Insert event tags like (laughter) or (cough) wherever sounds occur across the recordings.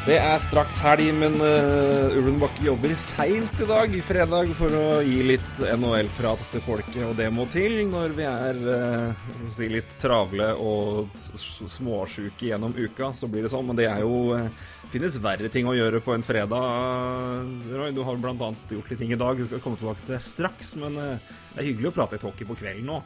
Det er straks helg, men uh, Ulven Bakke jobber seint i dag, fredag, for å gi litt NHL-prat til folket, og det må til når vi er uh, si litt travle og småsjuke gjennom uka. Så blir det sånn, men det er jo uh, finnes verre ting å gjøre på en fredag. Roy, du har bl.a. gjort litt ting i dag, du skal komme tilbake til det straks, men det er hyggelig å prate litt hockey på kvelden nå.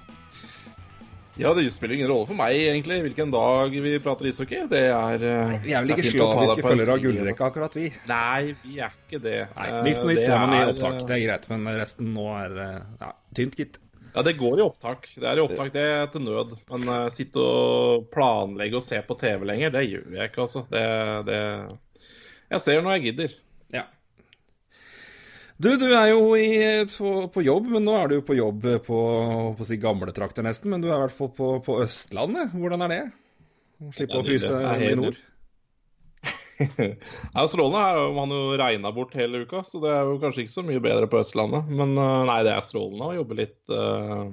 Ja, det spiller ingen rolle for meg, egentlig, hvilken dag vi prater ishockey. Det er Nei, Vi er vel ikke slaviske følgere av gullrekka, akkurat vi? Nei, vi er ikke det. Nei, Nytt på nytt ser man i opptak, det er greit, men resten nå er ja, tynt, gitt. Ja, det går i opptak. Det er i opptak, det er til nød. Men uh, sitte og planlegge og se på TV lenger, det gjør jeg ikke, altså. Det, det Jeg ser når jeg gidder. Du, du er jo i, på, på, jobb, men nå er du jo på jobb på, på si gamle trakter nesten. Men du er i hvert fall på, på, Østlandet. Hvordan er det? Slippe å fryse i nord? ja, strålende. Her har jo regna bort hele uka, så det er jo kanskje ikke så mye bedre på Østlandet. Men nei, det er strålende å jobbe litt uh,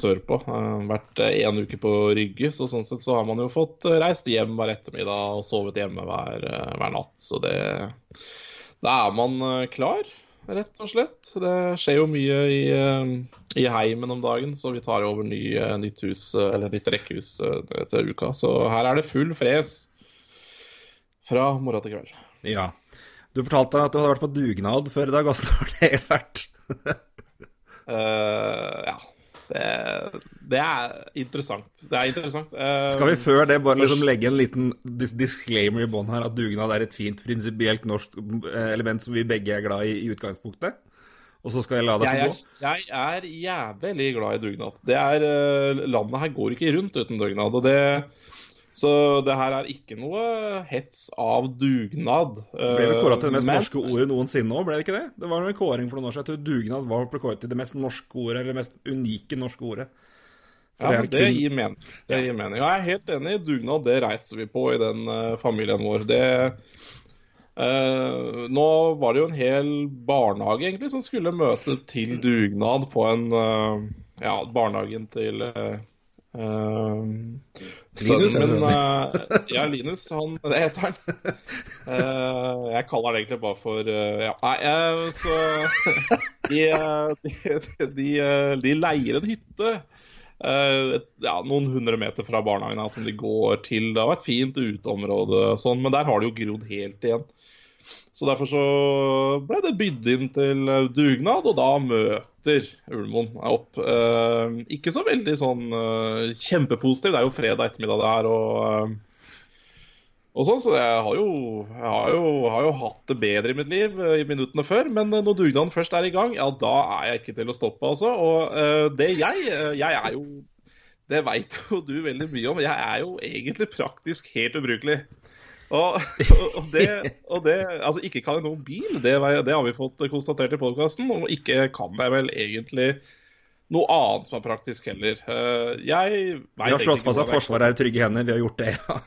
sørpå. Uh, vært én uke på Rygge, så sånn sett så har man jo fått reist hjem hver ettermiddag og sovet hjemme hver, hver natt. Så det Da er man klar, rett og slett. Det skjer jo mye i, i heimen om dagen, så vi tar over ny, nytt hus, eller nytt rekkehus til uka. Så her er det full fres fra morgen til kveld. Ja. Du fortalte at du hadde vært på dugnad før i dag. Åssen har det vært? uh, (laughs) ja. Det, det, er interessant. Det er interessant. Uh, Skal vi før det bare liksom legge en liten dis disclaimer i bånn her, at dugnad er et fint prinsipielt norsk element som vi begge er glad i i utgangspunktet? Og så skal jeg la deg få gå? Jeg er jævlig glad i dugnad. Det er, uh, landet her går ikke rundt uten dugnad. og det så det her er ikke noe hets av dugnad. Det ble vel kåra til det mest men... norske ordet noensinne òg, ble det ikke det? Det var en kåring for noen år siden. Jeg tror dugnad var kåret til det mest norske ordet, eller det mest unike norske ordet. For ja, det, det, kun... gir mening. det gir mening. Jeg er helt enig. Dugnad, det reiser vi på i den uh, familien vår. Det uh, Nå var det jo en hel barnehage egentlig som skulle møte til dugnad på en uh, Ja, barnehagen til Linus, men uh, Ja, Linus, han, (laughs) det heter han. Uh, jeg kaller han egentlig bare for Ja, nei, så (laughs) de, de, de, de, leier en hytte ja, noen hundre meter fra barnehagen som de går til. Det har vært fint uteområde, sånn, men der har det jo grodd helt igjen. Så Derfor så ble det bydd inn til dugnad, og da møter Ulmoen opp. Eh, ikke så veldig sånn eh, kjempepositiv, det er jo fredag ettermiddag det er, og... Eh, og sånn, så jeg har, jo, jeg har, jo, har jo hatt det bedre i mitt liv i minuttene før. Men når dugnaden først er i gang, ja, da er jeg ikke til å stoppe, altså. Og uh, det jeg Jeg er jo Det veit jo du veldig mye om. Jeg er jo egentlig praktisk helt ubrukelig. Og, og, det, og, det, Altså, ikke kan jeg noen bil, det, det har vi fått konstatert i podkasten. Og ikke kan jeg vel egentlig noe annet som er praktisk heller. Eh, jeg Vi har slått fast at Forsvaret er i trygge hender. Vi har gjort det, ja.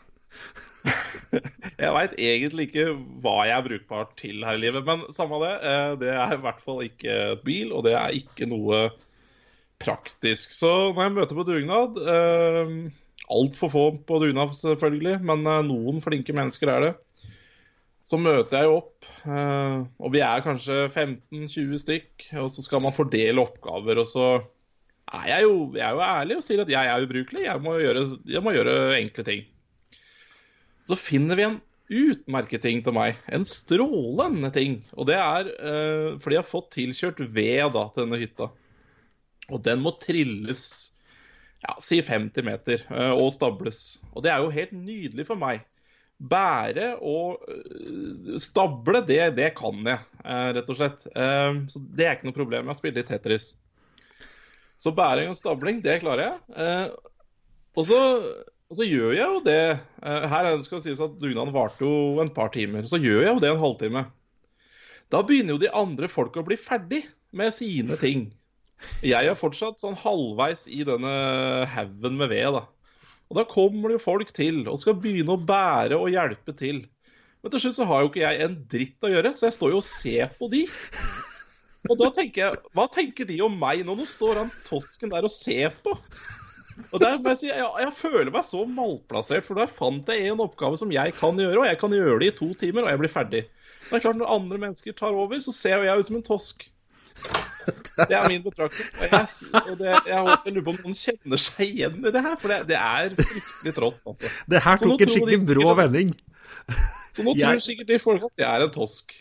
(laughs) jeg veit egentlig ikke hva jeg er brukbar til her i livet, men samme det. Eh, det er i hvert fall ikke et bil, og det er ikke noe praktisk. Så når jeg møter på dugnad eh, Altfor få på dugnad, selvfølgelig, men uh, noen flinke mennesker er det. Så møter jeg opp, uh, og vi er kanskje 15-20 stykk. Og så skal man fordele oppgaver, og så er jeg jo, jeg er jo ærlig og sier at jeg er ubrukelig. Jeg må, gjøre, jeg må gjøre enkle ting. Så finner vi en utmerket ting til meg. En strålende ting. Og det er uh, fordi jeg har fått tilkjørt ved da, til denne hytta. Og den må trilles ja, si 50 meter eh, og stables. Og det er jo helt nydelig for meg. Bære og eh, stable, det, det kan jeg, eh, rett og slett. Så det er ikke noe problem. Jeg har spilt litt Tetris. Så bæring og stabling, det klarer jeg. Og så, og så gjør jeg jo det Her skal det sies at dugnaden varte jo en par timer. Så gjør jeg jo det en halvtime. Da begynner jo de andre folk å bli ferdig med sine ting. Jeg er fortsatt sånn halvveis i denne haugen med ved, da. Og da kommer det jo folk til og skal begynne å bære og hjelpe til. Men til slutt så har jo ikke jeg en dritt å gjøre, så jeg står jo og ser på de. Og da tenker jeg, hva tenker de om meg nå? Nå står han tosken der og ser på. Og der må jeg si, jeg, jeg føler meg så malplassert, for der fant jeg en oppgave som jeg kan gjøre, og jeg kan gjøre det i to timer, og jeg blir ferdig. Det er klart Når andre mennesker tar over, så ser jeg ut som en tosk. Det er min betraktning. Og jeg, og det, jeg, håper, lurer på om noen kjenner seg igjen i det her, for det, det er fryktelig trått. Altså. Det her tok en skikkelig brå vending. Så nå Jeg- tror sikkert de folk at jeg er en tosk.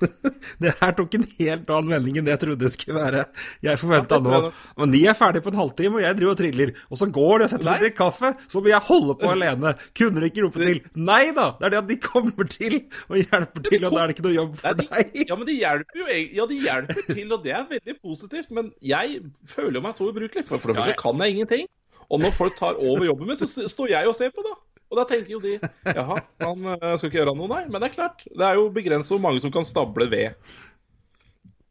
(laughs) Det her tok en helt annen vending enn det jeg trodde det skulle være. Jeg forventa Ja, nå Men de er ferdige på en halvtime, og jeg driver og triller. Og så går de og setter seg til kaffe, så må jeg holde på (laughs) alene. Kunne de ikke rope til? Nei da! Det er det at de kommer til og hjelper til, og da er det ikke noe jobb Nei, for de, deg. ja, men de hjelper jo Ja, de hjelper til, og det er veldig positivt. Men jeg føler meg så ubrukelig. For, for det første kan jeg ingenting. Og når folk tar over jobben min, så står jeg og ser på, da. Og da tenker jo de jaha, han eh, skal ikke gjøre noe, nei. Men det er klart, det er jo begrenset hvor mange som kan stable ved.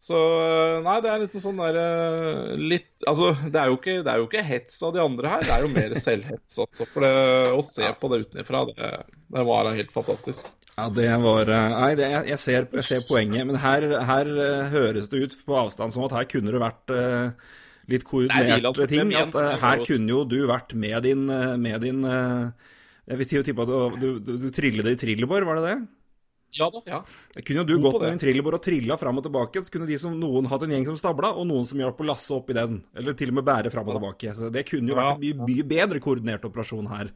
Så eh, nei, det er litt sånn der eh, litt Altså, det er, jo ikke, det er jo ikke hets av de andre her, det er jo mer selvhets også. For det, å se på det utenfra, det, det var helt fantastisk. Ja, det var Nei, jeg, jeg, ser, jeg ser poenget, men her, her høres det ut på avstand som at her kunne det vært litt koordinerte Wieland- ting. At eh, her er kunne jo du vært med din, med din eh, Jeg vil tippe at du, du, du, trillet det i trillebår, var det det? Ja da. Ja. Kunne du gått med en trillebår og trilla fram og tilbake, så kunne de som noen hatt en gjeng som stabla, og noen som hjalp å lasse opp i den. Eller til og med bære fram og tilbake. Så det kunne jo Ja, vært en mye, mye bedre koordinert operasjon her.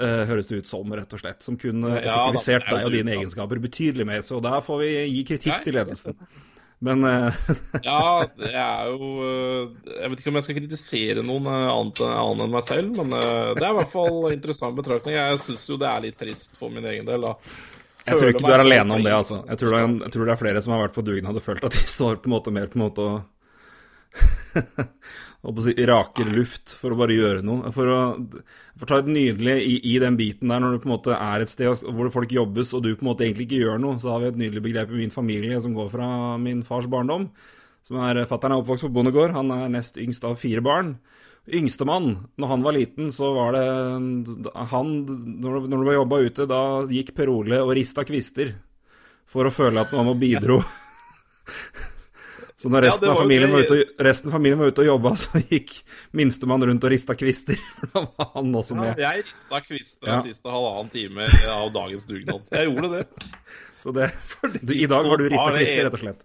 uh, høres det ut som, rett og slett. Som kunne Ja, da, effektivisert er jo deg og dine egenskaper betydelig mer. Så der får vi gi kritikk til ledelsen. Men eh, (laughs) Ja, det er jo øh, Jeg vet ikke om jeg skal kritisere noen øh, annet, annet enn meg selv, men det er i hvert fall interessant betraktning. Jeg syns jo det er litt trist for min egen del, da. jeg tror ikke du er alene om det, altså. Jeg tror det, er, jeg tror det er flere som har vært på dugnad og følt at de står på en måte mer på en måte og (laughs) si raker luft for å bare gjøre noe. For å, for ta et nydelig i, i den biten der, når du på en måte er et sted hvor folk jobbes, og du på en måte egentlig ikke gjør noe, så har vi et nydelig begrep i min familie som går fra min fars barndom. Som er Fattern er oppvokst på bondegård. Han er nest yngst av fire barn. Yngstemann, når han var liten, så var det Han, når du- var jobba ute, da gikk Per Ole og rista kvister for å føle at noen var bidro. (laughs) Så når resten, ja, av familien var ute og, resten av familien var ute og jobba, (laughs) så gikk minstemann rundt og rista kvister. (laughs) For da var han også Ja, med. jeg rista kvister Ja. den siste halvannen time av dagens dugnad. Jeg gjorde det. (laughs) Så det, du, i dag var du rista kvister, rett og slett.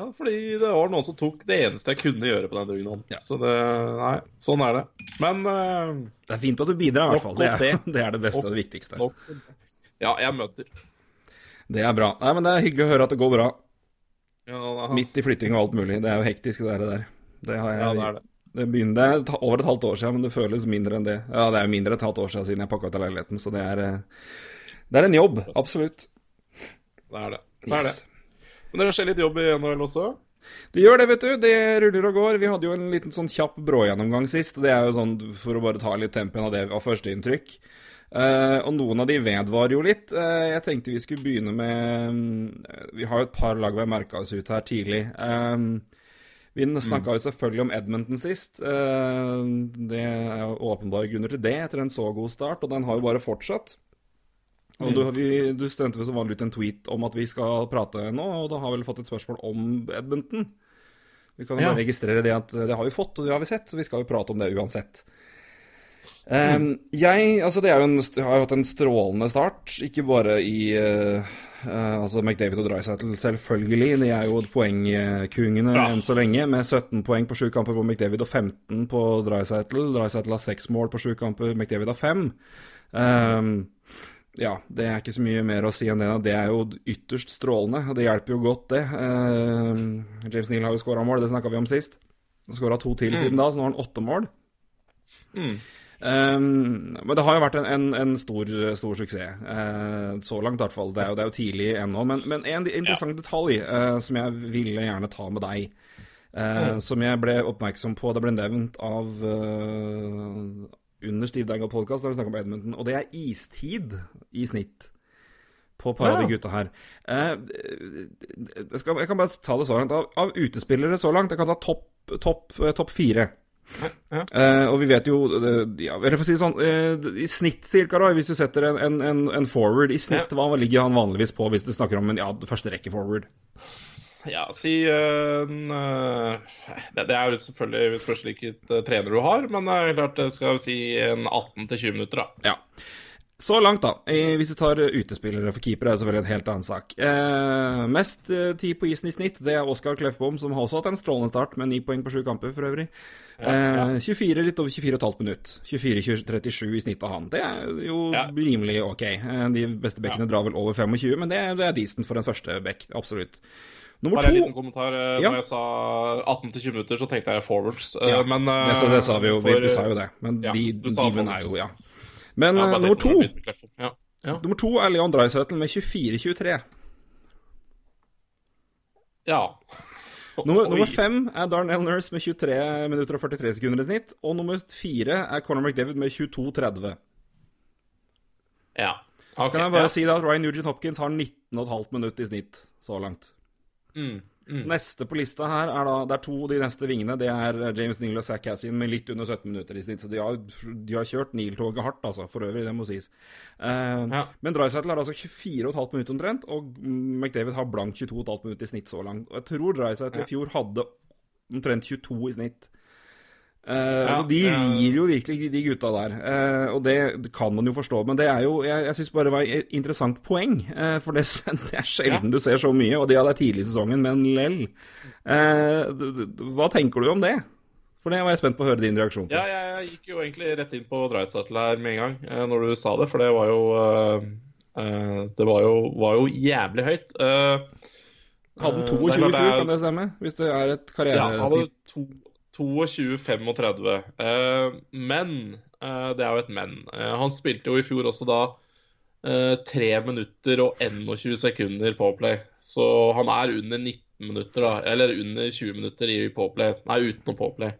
Ja, fordi det var noen som tok det eneste jeg kunne gjøre på den dugnaden. Ja. Så det Nei, sånn er det. Men uh, Det er fint at du bidrar, i hvert fall. Det er, det er det beste og det viktigste. nok Ja, jeg møter. Det er bra. Nei, men det er hyggelig å høre at det går bra. Ja, Midt i flytting og alt mulig. Det er jo hektisk, det der. Det har jeg ja, det er det. Det begynner, det er over et halvt år siden, men det føles mindre enn det. Ja, det er jo mindre et halvt år siden siden jeg pakka ut av leiligheten, så det er, eh, det er en jobb. Absolutt. Det er det. det, er det. Yes. Men dere ser litt jobb i NHL også? Det gjør det, vet du. Det ruller og går. Vi hadde jo en liten sånn kjapp brågjennomgang sist. og Det er jo sånn for å bare ta litt tempen av det av førsteinntrykk. Uh, og noen av de vedvarer jo litt. Uh, jeg tenkte vi skulle begynne med um, Vi har jo et par lag vi har merka oss ut her tidlig. Um, vi snakka jo selvfølgelig om Edmonton sist. Uh, det er jo åpenbare grunner til det etter en så god start, og den har jo bare fortsatt. Og du, vi, du sendte som vanlig ut en tweet om at vi skal prate nå, og da har vi vel fått et spørsmål om Edmonton. Vi kan jo Ja. bare registrere det at det har vi fått, og det har vi sett, så vi skal jo prate om det uansett. Um, jeg, altså det er jo en, har jo hatt en strålende start, ikke bare i uh, uh, altså McDavid og Dreisaitl, selvfølgelig. De er jo poengkungene Ja. enn så lenge, med 17 poeng på sju kamper på McDavid og 15 på Dreisaitl. Dreisaitl har seks mål på sju kamper, McDavid har fem. Um, ja, det er ikke så mye mer å si enn det. Det er jo ytterst strålende, og det hjelper jo godt, det. Uh, James Neal har jo skåra mål, det snakka vi om sist. Han skåra to til siden da, så nå har han åtte mål. Mm. Um, men det har jo vært en, en, en stor, stor suksess. Uh, så langt, i hvert fall. Det er jo, det er jo tidlig ennå. Men, men en interessant detalj uh, som jeg ville gjerne ta med deg, eh, som jeg ble oppmerksom på Det ble nevnt av under Steve Dangle Podcast, der vi snakka om Edmonton, og det er istid i snitt. På et par av de gutta her. Eh, jeg, skal, jeg kan bare ta det så langt. Av, av utespillere så langt, jeg kan ta topp top, top fire. Ja. Uh, og vi vet jo uh, ja, eller for å si det sånn, uh, I snitt, cirka, da, hvis du setter en, en, en, forward I snitt, hva ligger han vanligvis på hvis du snakker om en ja, første rekke forward? Ja, si uh, en, uh, det, det er jo selvfølgelig spørs hvilket uh, trener du har, men det er klart det skal si en 18-20 minutter, da. Ja. Så langt, da. Eh, hvis du tar utespillere for keepere, er det selvfølgelig en helt annen sak. Eh, mest eh, tid på isen i snitt, det er Oskar Kleffbom, som har også hatt en strålende start, med ni poeng på sju kamper for øvrig. Ja. 24, litt over 24,5 minutt. 24-37 i snitt av han. Det er jo ja. rimelig ok. De beste bekkene drar vel over 25, men det, det er decent for en første bekk, absolutt. Nummer Bare en liten kommentar. Ja. Når jeg sa 18-20 minutter, så tenkte jeg forwards. Ja, men, det, så det sa vi jo. For, vi, sa jo det. Men de, de er jo, ja. Men ja, nummer to ja. Ja. Nummer to er Leon Dreisaitl med 24-23. Ja. (laughs) Nummer, nummer, fem er Darnell Nurse med 23 minutter og 43 sekunder i snitt. Og nummer fire er Conor McDavid med 22-30. Ja. Okay, kan jeg bare si at Ryan Nugent Hopkins har 19,5 minutter i snitt så langt. Mm. Mm. Neste på lista her er da Det er to de neste vingene. Det er James Neal og Zack Cassian med litt under 17 minutter i snitt. Så de har, de har kjørt Neal-toget hardt, altså. For øvrig, det må sies. Uh, ja. Men Drysettle har altså 24,5 minutter omtrent, og McDavid har blankt 22,5 minutter i snitt så langt. Og jeg tror Drysettle ja. i fjor hadde omtrent 22 i snitt. Uh, ja, altså De rir jo virkelig, de gutta der. Uh, og det kan man jo forstå. Men det er jo Jeg, jeg syns bare det var et interessant poeng. Uh, for det, (laughs) det, er sjelden du ser så mye, og det er tidlig i sesongen, men lell. hva tenker du om det? For det var jeg spent på å høre din reaksjon på. Ja, jeg gikk jo egentlig rett inn på Dreisatel her med en gang når du sa det, for det var jo Det var jo, var jo jævlig høyt. hadde 22 i fjor, kan det stemme? Hvis det er et karrieresnitt? Ja, 22-35. Eh, men eh, Det er jo et men. Eh, han spilte jo i fjor også da 3 minutter og 21 sekunder på play. Så han er under 19 minutter, da. Eller under 20 minutter i påplay. Nei, uten å påplay.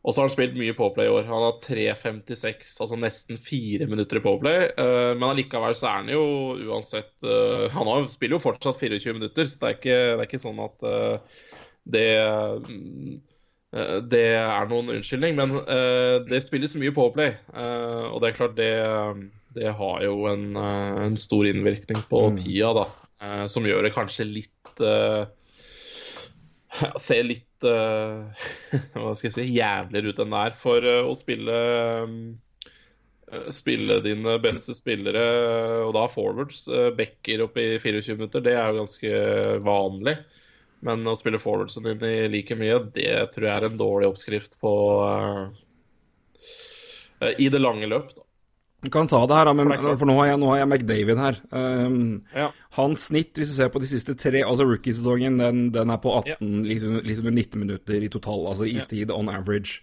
Og så har han spilt mye påplay i år. Han har 3.56, altså nesten fire minutter i påplay. men allikevel så er han jo uansett Han spiller jo fortsatt 24 minutter, så det er ikke, det er ikke sånn at det mm, det er noen unnskyldning, men uh, det spilles mye Powerplay. Uh, og det er klart, det, det har jo en, uh, en, stor innvirkning på mm. tida, da. som gjør det kanskje litt Ser litt (laughs) Hva skal jeg si jævligere ut enn det er for å spille Spille dine beste spillere, og da forwards, backer opp i 24 minutter, det er jo ganske vanlig. Men å spille forwardsen din i like mye, det tror jeg er en dårlig oppskrift på uh, I det lange løp, da. Du kan ta det her, da, men, for nå har, jeg, nå har jeg McDavid her. Um, ja. Hans snitt, hvis du ser på de siste tre, altså rookiesesongen, den, den er på 18, ja. litt, under 19 minutter i total, altså istid ja. on average.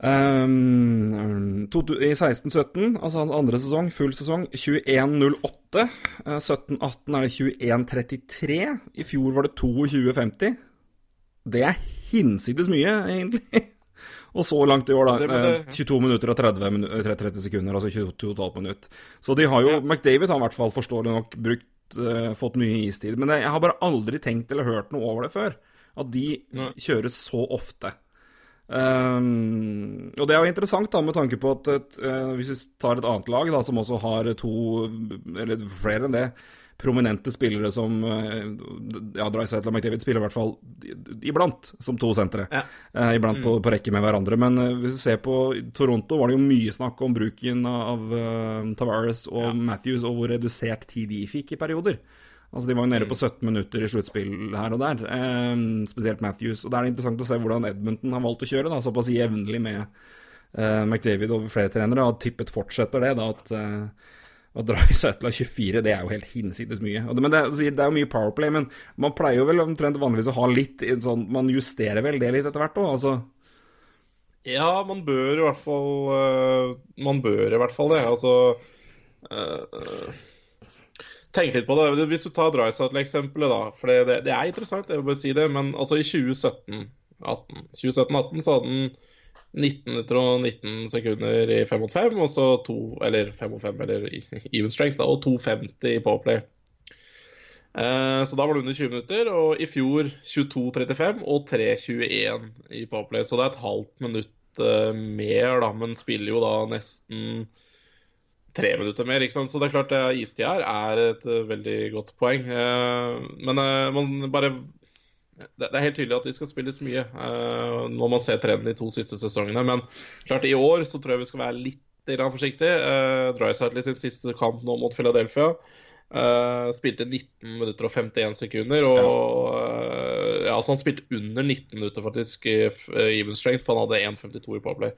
Um, I 16-17, altså hans andre sesong, full sesong, 21-08. Uh, 17-18 er det 21-33. I fjor var det 22-50. Det er hinsides mye, egentlig. (laughs) og så langt i år, da. Det, det, uh, 22 minutter og 30, 30 sekunder, altså 22,5 minutter. Så de har jo ja. McDavid har i hvert fall forståelig nok brukt, uh, fått mye istid. Men jeg har bare aldri tenkt eller hørt noe over det før. At de Nei. kjøres så ofte. Um, og det er jo interessant da med tanke på at et, uh, hvis vi tar et annet lag da som også har to, eller flere enn det, prominente spillere som uh, Ja, Dreisaitl og McDavid spiller i hvert fall iblant som to sentre. Ja. Uh, iblant mm. på, på, rekke med hverandre. Men hvis du ser på Toronto, var det jo mye snakk om bruken av Tavares og ja. Matthews, og hvor redusert tid de fikk i perioder. Altså De var jo nede på 17 mm. minutter i sluttspill her og der, eh, spesielt Matthews. Og Det er interessant å se hvordan Edmonton har valgt å kjøre, da, såpass jevnlig med eh, McDavid over flere trenere. Og tippet fortsetter det, da, at eh, å dra i Søtla 24, det er jo helt hinsides mye. Det, men det, det, er jo mye Powerplay, men man pleier jo vel omtrent vanligvis å ha litt sånn Man justerer vel det litt etter hvert òg, altså? Ja, man bør i hvert fall uh, Man bør i hvert fall det. Altså uh, Tenk litt på det. Hvis du tar Drysaddle-eksempelet, da. For det, det, er interessant, jeg vil bare si det. Men altså i 2017-18 2017-18 så hadde han 19 minutter og 19 sekunder i 5 mot 5, og så 2 Eller 5 mot 5, eller even strength, da, og 2,50 i Powerplay. Eh, så da var det under 20 minutter, og i fjor 22.35 og 3.21 i Powerplay. Så det er et halvt minutt eh, mer, da, men spiller jo da nesten tre minutter mer. ikke sant? Så det er klart uh, istid her er et uh, veldig godt poeng. Uh, men man bare det, er helt tydelig at de skal spilles mye når man ser trenden de to siste sesongene. Men klart i år så tror jeg vi skal være litt forsiktige. Uh, Drysidley sin siste kamp nå mot Philadelphia. Uh, spilte 19 minutter og 51 sekunder. Og uh, ja, så han spilte under 19 minutter faktisk i even strength, for han hadde 1,52 i powerplay.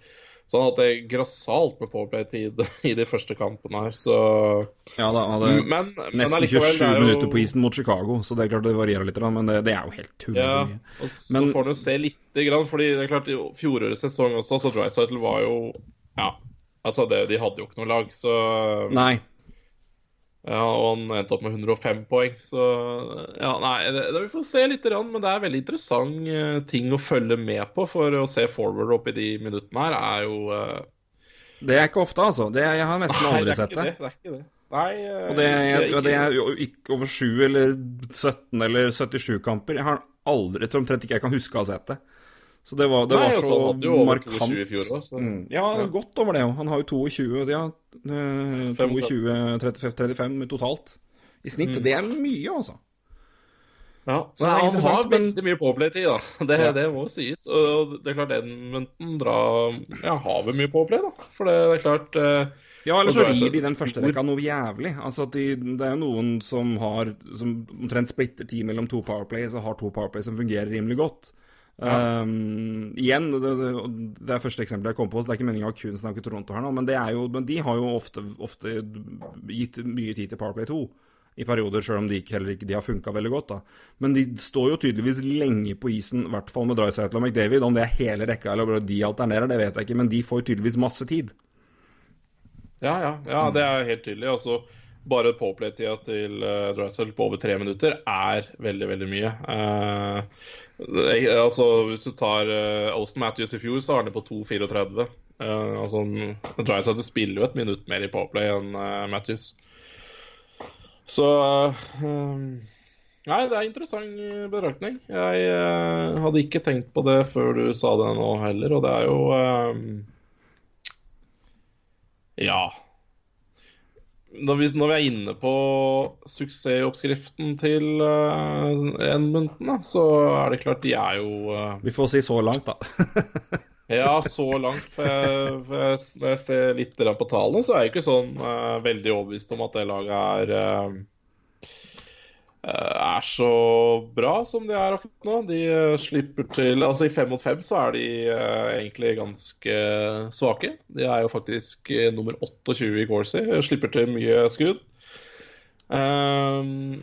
Så han hadde grassat med powerplay-tid (laughs) i de første kampene her, så Ja da, han hadde men, nesten men 27 jo... minutter på isen mot Chicago, så det er klart det varierer litt, men det, det er jo helt tull. ja, Og så men... får du se lite grann, fordi det er klart i fjorårets sesong også, så Drycytle var jo Ja, altså det, de hadde jo ikke noe lag, så Nei. Ja, og han endte opp med 105 poeng. Så ja, nei, det, det, vi får se litt, men det er veldig interessant eh, ting å følge med på. For å se forward oppi de minuttene her er jo uh... Det er ikke ofte, altså. Det, jeg har nesten aldri sett det. det. det er ikke det. Nei, uh, og det er, og det er ikke over 7 eller 17 eller 77 kamper. Jeg har aldri, omtrent ikke jeg kan huske å ha sett det. Så det var, det Nei, var så altså, markant. Fjor, også, mm. Ja, ja, godt over det òg. Han har jo 22, ja, 22 35, 35 totalt i snitt. Mm. Det er mye, altså. Ja, så Nei, han har men... veldig mye påplay-tid, da. (laughs) Det, ja. det, må sies. Og det er klart Edmundton drar Ja, har vi mye påplay, da. For det, det er klart eh, ja, eller så rir de den første rekka noe jævlig. Altså de, Det er jo noen som har Som omtrent splitter tid mellom to powerplay, så har to powerplay som fungerer rimelig godt. Ja. Um, igjen, det, det, det, er første eksempelet jeg kom på, så det er ikke meninga å kun snakke Toronto her nå, men, jo, men, de har jo ofte, ofte, gitt mye tid til Powerplay 2 i perioder, sjøl om de ikke, heller ikke de har funka veldig godt. da. Men de står jo tydeligvis lenge på isen, i hvert fall med Drycytle og McDavid. Om det er hele rekka eller de alternerer, det vet jeg ikke, men de får tydeligvis masse tid. Ja, ja, ja det er helt tydelig. altså bare påplay-tida til uh, Drysdale på over tre minutter er veldig, veldig mye. Uh, altså, hvis du tar uh, Austin Matthews i fjor, så har han det på 2.34. Uh, altså, Drysdale spiller jo et minutt mer i påplay enn uh, Matthews. Så Nei, det er interessant betraktning. Jeg hadde ikke tenkt på det før du sa det nå heller, og det er jo Ja når vi, når vi, er inne på suksessoppskriften til uh, Edmundton, så er det klart de er jo uh, Vi får si så langt, da. (laughs) ja, så langt. For jeg, for jeg, når jeg ser litt på tallene, så er jeg ikke sånn uh, veldig overbevist om at det laget er Eh, er så bra som de er akkurat nå. De eh, slipper til Altså i fem mot fem så er de uh, egentlig ganske svake. De er jo faktisk nummer 28 i Corsi. Slipper til mye skudd. Um,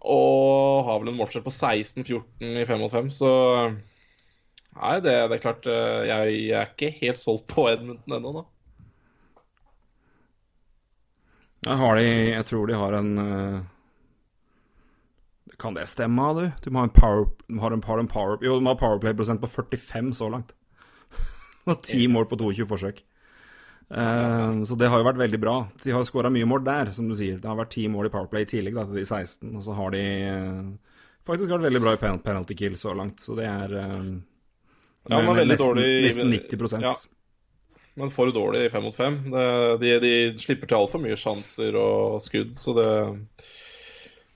og har vel en målforskjell på 16-14 i fem mot fem, så Nei, det, det, er klart jeg, jeg, er ikke helt solgt på Edmundton ennå, da. Jeg, de, jeg tror de har en kan det stemme, du? Du må ha en, power, har en, har en power, jo, de har powerplay-prosent på 45 så langt. (laughs) Og ti mål på 22 forsøk. Uh, så det har jo vært veldig bra. De har skåra mye mål der, som du sier. Det har vært ti mål i Powerplay i tillegg da, til de 16. Og så har de uh, faktisk vært veldig bra i penalty kill så langt, så det er uh, ja, men nesten, dårlig, nesten 90 ja. Men for dårlig i fem mot fem. De, de slipper til altfor mye sjanser og skudd, så det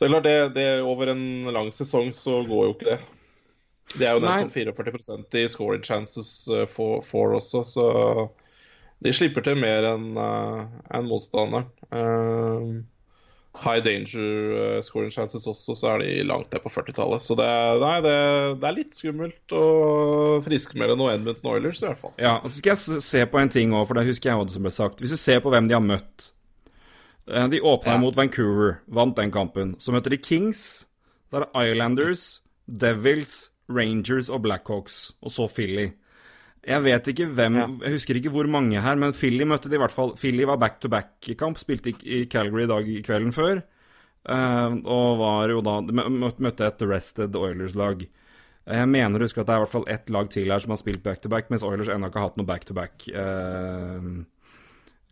så det det, det, over en lang sesong så går jo ikke det. Det er jo nettopp 44 i scoring chances eh, for, for, også, så de slipper til mer enn uh, en motstanderen. Um, high danger uh, scoring chances også, så er de langt ned på 40-tallet. Så det, nei, det, det, er litt skummelt å friskmelde noe Edmundton Oilers, i hvert fall. Ja, og så skal jeg se på en ting òg, for det husker jeg hva som ble sagt. Hvis du ser på hvem de har møtt Eh, de åpna ja. mot Vancouver, vant den kampen. Så møter de Kings. Så er Islanders, Devils, Rangers og Blackhawks. Og så Philly. Jeg vet ikke hvem ja. Jeg husker ikke hvor mange her, men Philly møtte de i hvert fall. Philly var back-to-back-kamp, spilte i Calgary i dag i kvelden før. Uh, og var jo da Møtte et Rested Oilers-lag. Jeg mener å huske at det er i hvert fall ett lag til her som har spilt back-to-back, -back, mens Oilers ennå ikke har hatt noe back-to-back. Uh,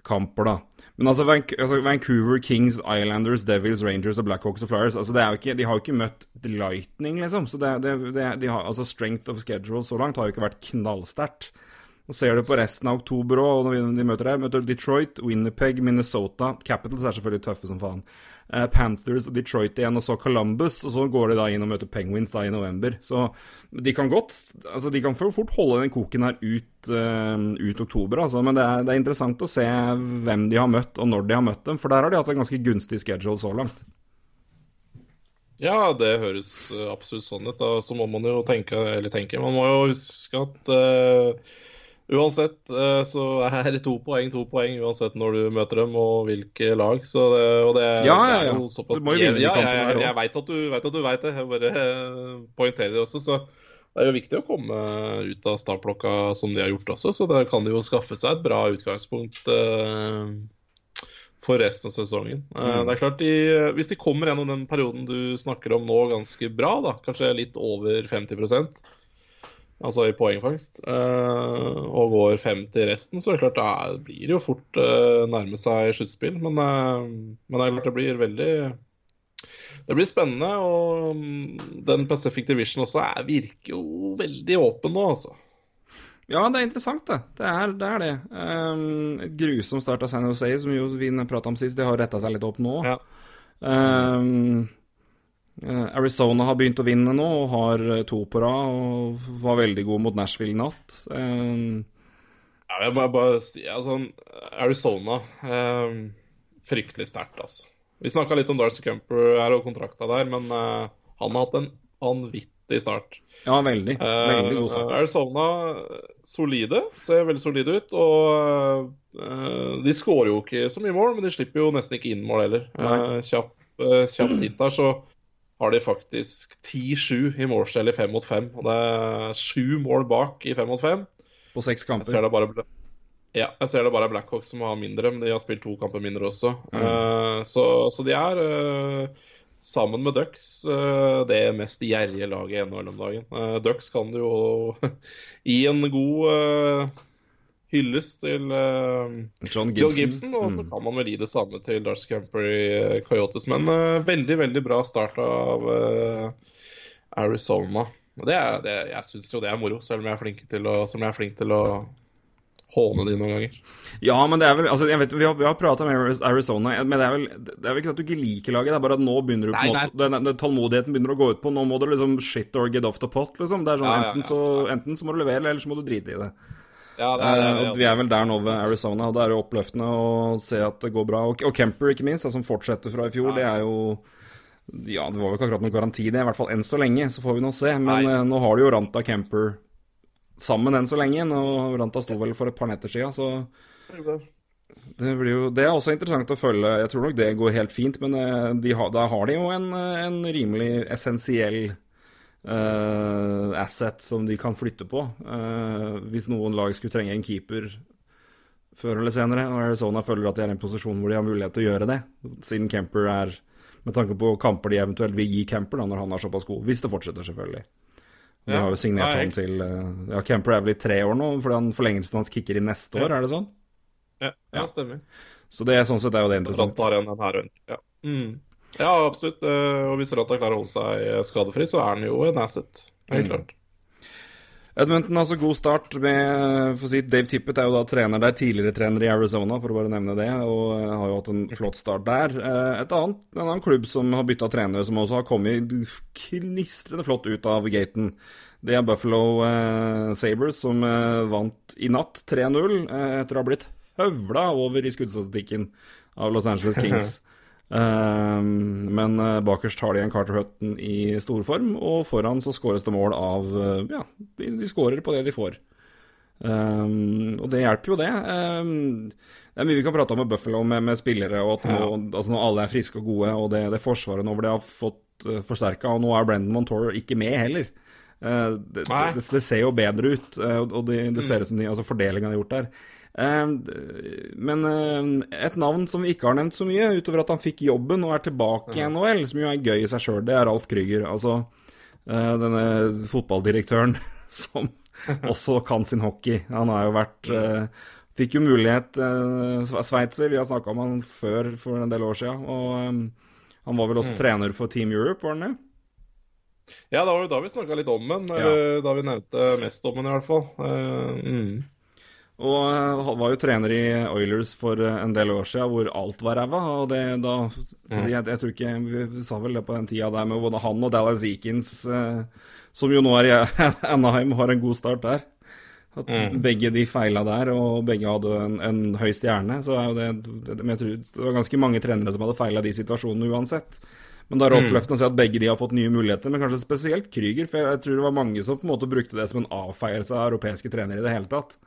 kamper, da. Men altså, altså, Vancouver, Kings, Islanders, Devils, Rangers og Blackhawks og Flyers altså, ikke, De har jo ikke møtt Lightning, liksom. Så det, det, det, de har, altså, Strength of schedule så langt har jo ikke vært knallsterkt. Nå ser du på resten av oktober òg, når de møter deg, Møter Detroit, Winnerpeg, Minnesota. Capitals er selvfølgelig tøffe som faen. Uh, Panthers og Detroit igjen, og så Columbus. Og så går de da inn og møter Penguins da i november. Så de kan godt Altså, de kan fort holde den koken her ut, uh, ut oktober, altså. Men det er, det er, interessant å se hvem de har møtt, og når de har møtt dem. For der har de hatt en ganske gunstig schedule så langt. Ja, det høres absolutt sånn ut. Da. Så må man jo tenke, eller tenke Man må jo huske at uh Uansett eh, så er det to poeng to poeng uansett når du møter dem og hvilke lag. Så det, og det, ja, ja, ja. såpass Du må jo vinne de kampene her òg. Jeg, jeg veit at, du veit det. Jeg bare eh, poengterer det også. Så det er jo viktig å komme ut av startblokka som de har gjort også. Så der kan de jo skaffe seg et bra utgangspunkt uh, for resten av sesongen. Uh, det er klart de, Hvis de kommer gjennom den perioden du snakker om nå ganske bra, da, kanskje litt over 50 altså i poengfangst, uh, og går fem til resten, så er det klart da blir det jo fort uh, nærme seg sluttspill. Men, uh, men, det er klart det blir veldig Det blir spennende. Og um, den Pacific Division også er, virker jo veldig åpen nå, altså. Ja, det er interessant, det. Det er det. Er det. Um, et grusomt start av San Jose, som jo vi prata om sist, det har retta seg litt opp nå. Ja. Um, Eh, Arizona har begynt å vinne nå og har eh, to på rad og var veldig god mot Nashville i natt. Um, jeg bare, bare altså, Arizona um, Fryktelig sterkt, altså. Vi snakka litt om Darcy Cumper her og kontrakta der, men uh, han har hatt en vanvittig start. Ja, veldig. veldig god start. Uh, Arizona solide, ser veldig solide ut. Og uh, de skårer jo ikke så mye mål, men de slipper jo nesten ikke inn mål heller. Kjapp, kjapp tid der, så har de faktisk 10-7 i målskjell i fem mot fem. Og det er sju mål bak i fem mot fem. På seks kamper. Jeg ser det bare, ja, jeg ser det bare Blackhawks som har mindre, men de har spilt to kamper mindre også. Mm. Uh, så, så, de er, uh, sammen med Ducks, uh, det mest gjerrige laget i NHL om dagen. Ducks kan du jo (laughs) gi en god hylles til uh, John, Gibson. Gibson. Og så mm. kan man vel gi det samme til Darcy Camper i uh, Coyotes. Men uh, veldig, veldig bra start av Arizona. Og Det er, det, jeg syns jo det er moro, selv om jeg er flink til å, er flink til å håne de noen ganger. Ja, men det er vel altså, jeg vet, Vi har, vi har prata med Arizona, men det er, vel, det er vel ikke at du ikke liker laget, det er bare at nå begynner du på nei, måte, Den, den, Tålmodigheten begynner å gå ut på. Nå må du liksom shit or get off the pot, liksom. Det er sånn, ja, enten, ja, ja. Så, enten så må du levere, eller så må du drite i det. Ja, det er, det er, uh, vi er vel der nå ved Arizona, og det er jo oppløftende å se at det går bra. Og, og Kemper, ikke minst, som fortsetter fra i fjor, ja. det er jo Ja, det var vel ikke akkurat noen garanti, det, i hvert fall enn så lenge. Så får vi nå se. Men Nei. nå har du jo Ranta Kemper sammen enn så lenge. Nå, Ranta sto vel for et par netter siden, så det, blir jo, det er også interessant å følge. Jeg tror nok det går helt fint, men uh, de har, da har de jo en, en rimelig essensiell uh, asset som de kan flytte på. Uh, hvis noen lag skulle trenge en keeper før eller senere, og Arizona føler at de er i en posisjon hvor de har mulighet til å gjøre det, siden Kemper er Med tanke på kamper de eventuelt vil gi Kemper da, når han er såpass god. Hvis det fortsetter, selvfølgelig. De har jo signert ham til uh, Ja, Kemper er vel i tre år nå, fordi han forlengelsen hans kicker i neste år, er det sånn? Ja, ja stemmer. Så det, sånn sett er jo det interessant. Ja. Mm. Ja, absolutt. Eh, og hvis Rata klarer å holde seg eh, skadefri, så er han jo en asset. Helt mm. klart. Edmonton altså god start med for å si, Dave Tippett er jo da trener der, tidligere trener i Arizona, for å bare nevne det, og eh, har jo hatt en flott start der. Et annet, En annen klubb som har bytta trenere, som også har kommet knistrende flott ut av gaten, det er Buffalo eh, Sabres, som eh, vant i natt 3-0 eh, etter å ha blitt høvla over i skuddstatistikken av Los Angeles (laughs) Kings. Ehm, men uh, bakerst har de en Carter Hutton i storform, og foran så skåres det mål av uh, Ja, de, skårer på det de får. Um, og det hjelper jo, det. Um, det er mye vi kan prate om med Buffalo med, med spillere, og at nå, ja. altså når alle er friske og gode, og det, det forsvaret nå hvor de har fått uh, forsterka, og nå er Brendan Montour ikke med heller. Uh, det, det, det, ser jo bedre ut, uh, og det, ser ut som de, altså fordelinga de har gjort der. Ehm, men eh, et navn som vi ikke har nevnt så mye, utover at han fikk jobben og er tilbake i NHL, som jo er gøy i seg sjøl, det er Ralf Krüger. Altså eh, denne fotballdirektøren (laughs) som også kan sin hockey. Han har jo vært uh, fikk jo mulighet uh, Sveitser, vi har snakka om han før for en del år siden. Og um, han var vel også mm. trener for Team Europe, var han det? Ja, det var jo da vi snakka litt om den. Ja. Da vi nevnte mest om den, i hvert fall. Mm. Og han var jo trener i Oilers for en del år siden, hvor alt var ræva. Og det da mm. jeg, jeg, tror ikke Vi sa vel det på den tida der med både han og Dallas Eakins, uh, som jo nå er i (laughs) Anaheim, har en god start der. At mm. begge de feila der, og begge hadde en, en høy stjerne. Så det, det, det, tror, det var ganske mange trenere som hadde feila de situasjonene uansett. Men da er det mm. oppløftende å se at begge de har fått nye muligheter, men kanskje spesielt Krüger. For jeg tror det var mange som på en måte brukte det som en avfeielse av europeiske trenere i det hele tatt.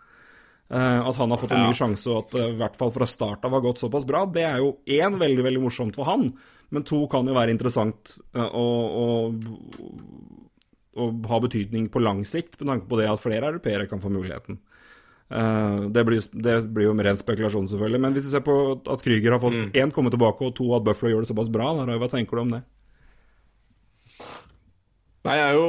Uh, at han har fått en ny sjanse, og at det i hvert fall fra start av har gått såpass bra, det er jo én veldig veldig morsomt for han, men to kan jo være interessant å, og, og, ha betydning på lang sikt, med tanke på det at flere europeere kan få muligheten. Det blir, det, blir, jo ren spekulasjon, selvfølgelig, men hvis du ser på at Krüger har fått én mm. komme tilbake, og to at Buffalo gjør det såpass bra, hva tenker du om det? Nei, Jeg er jo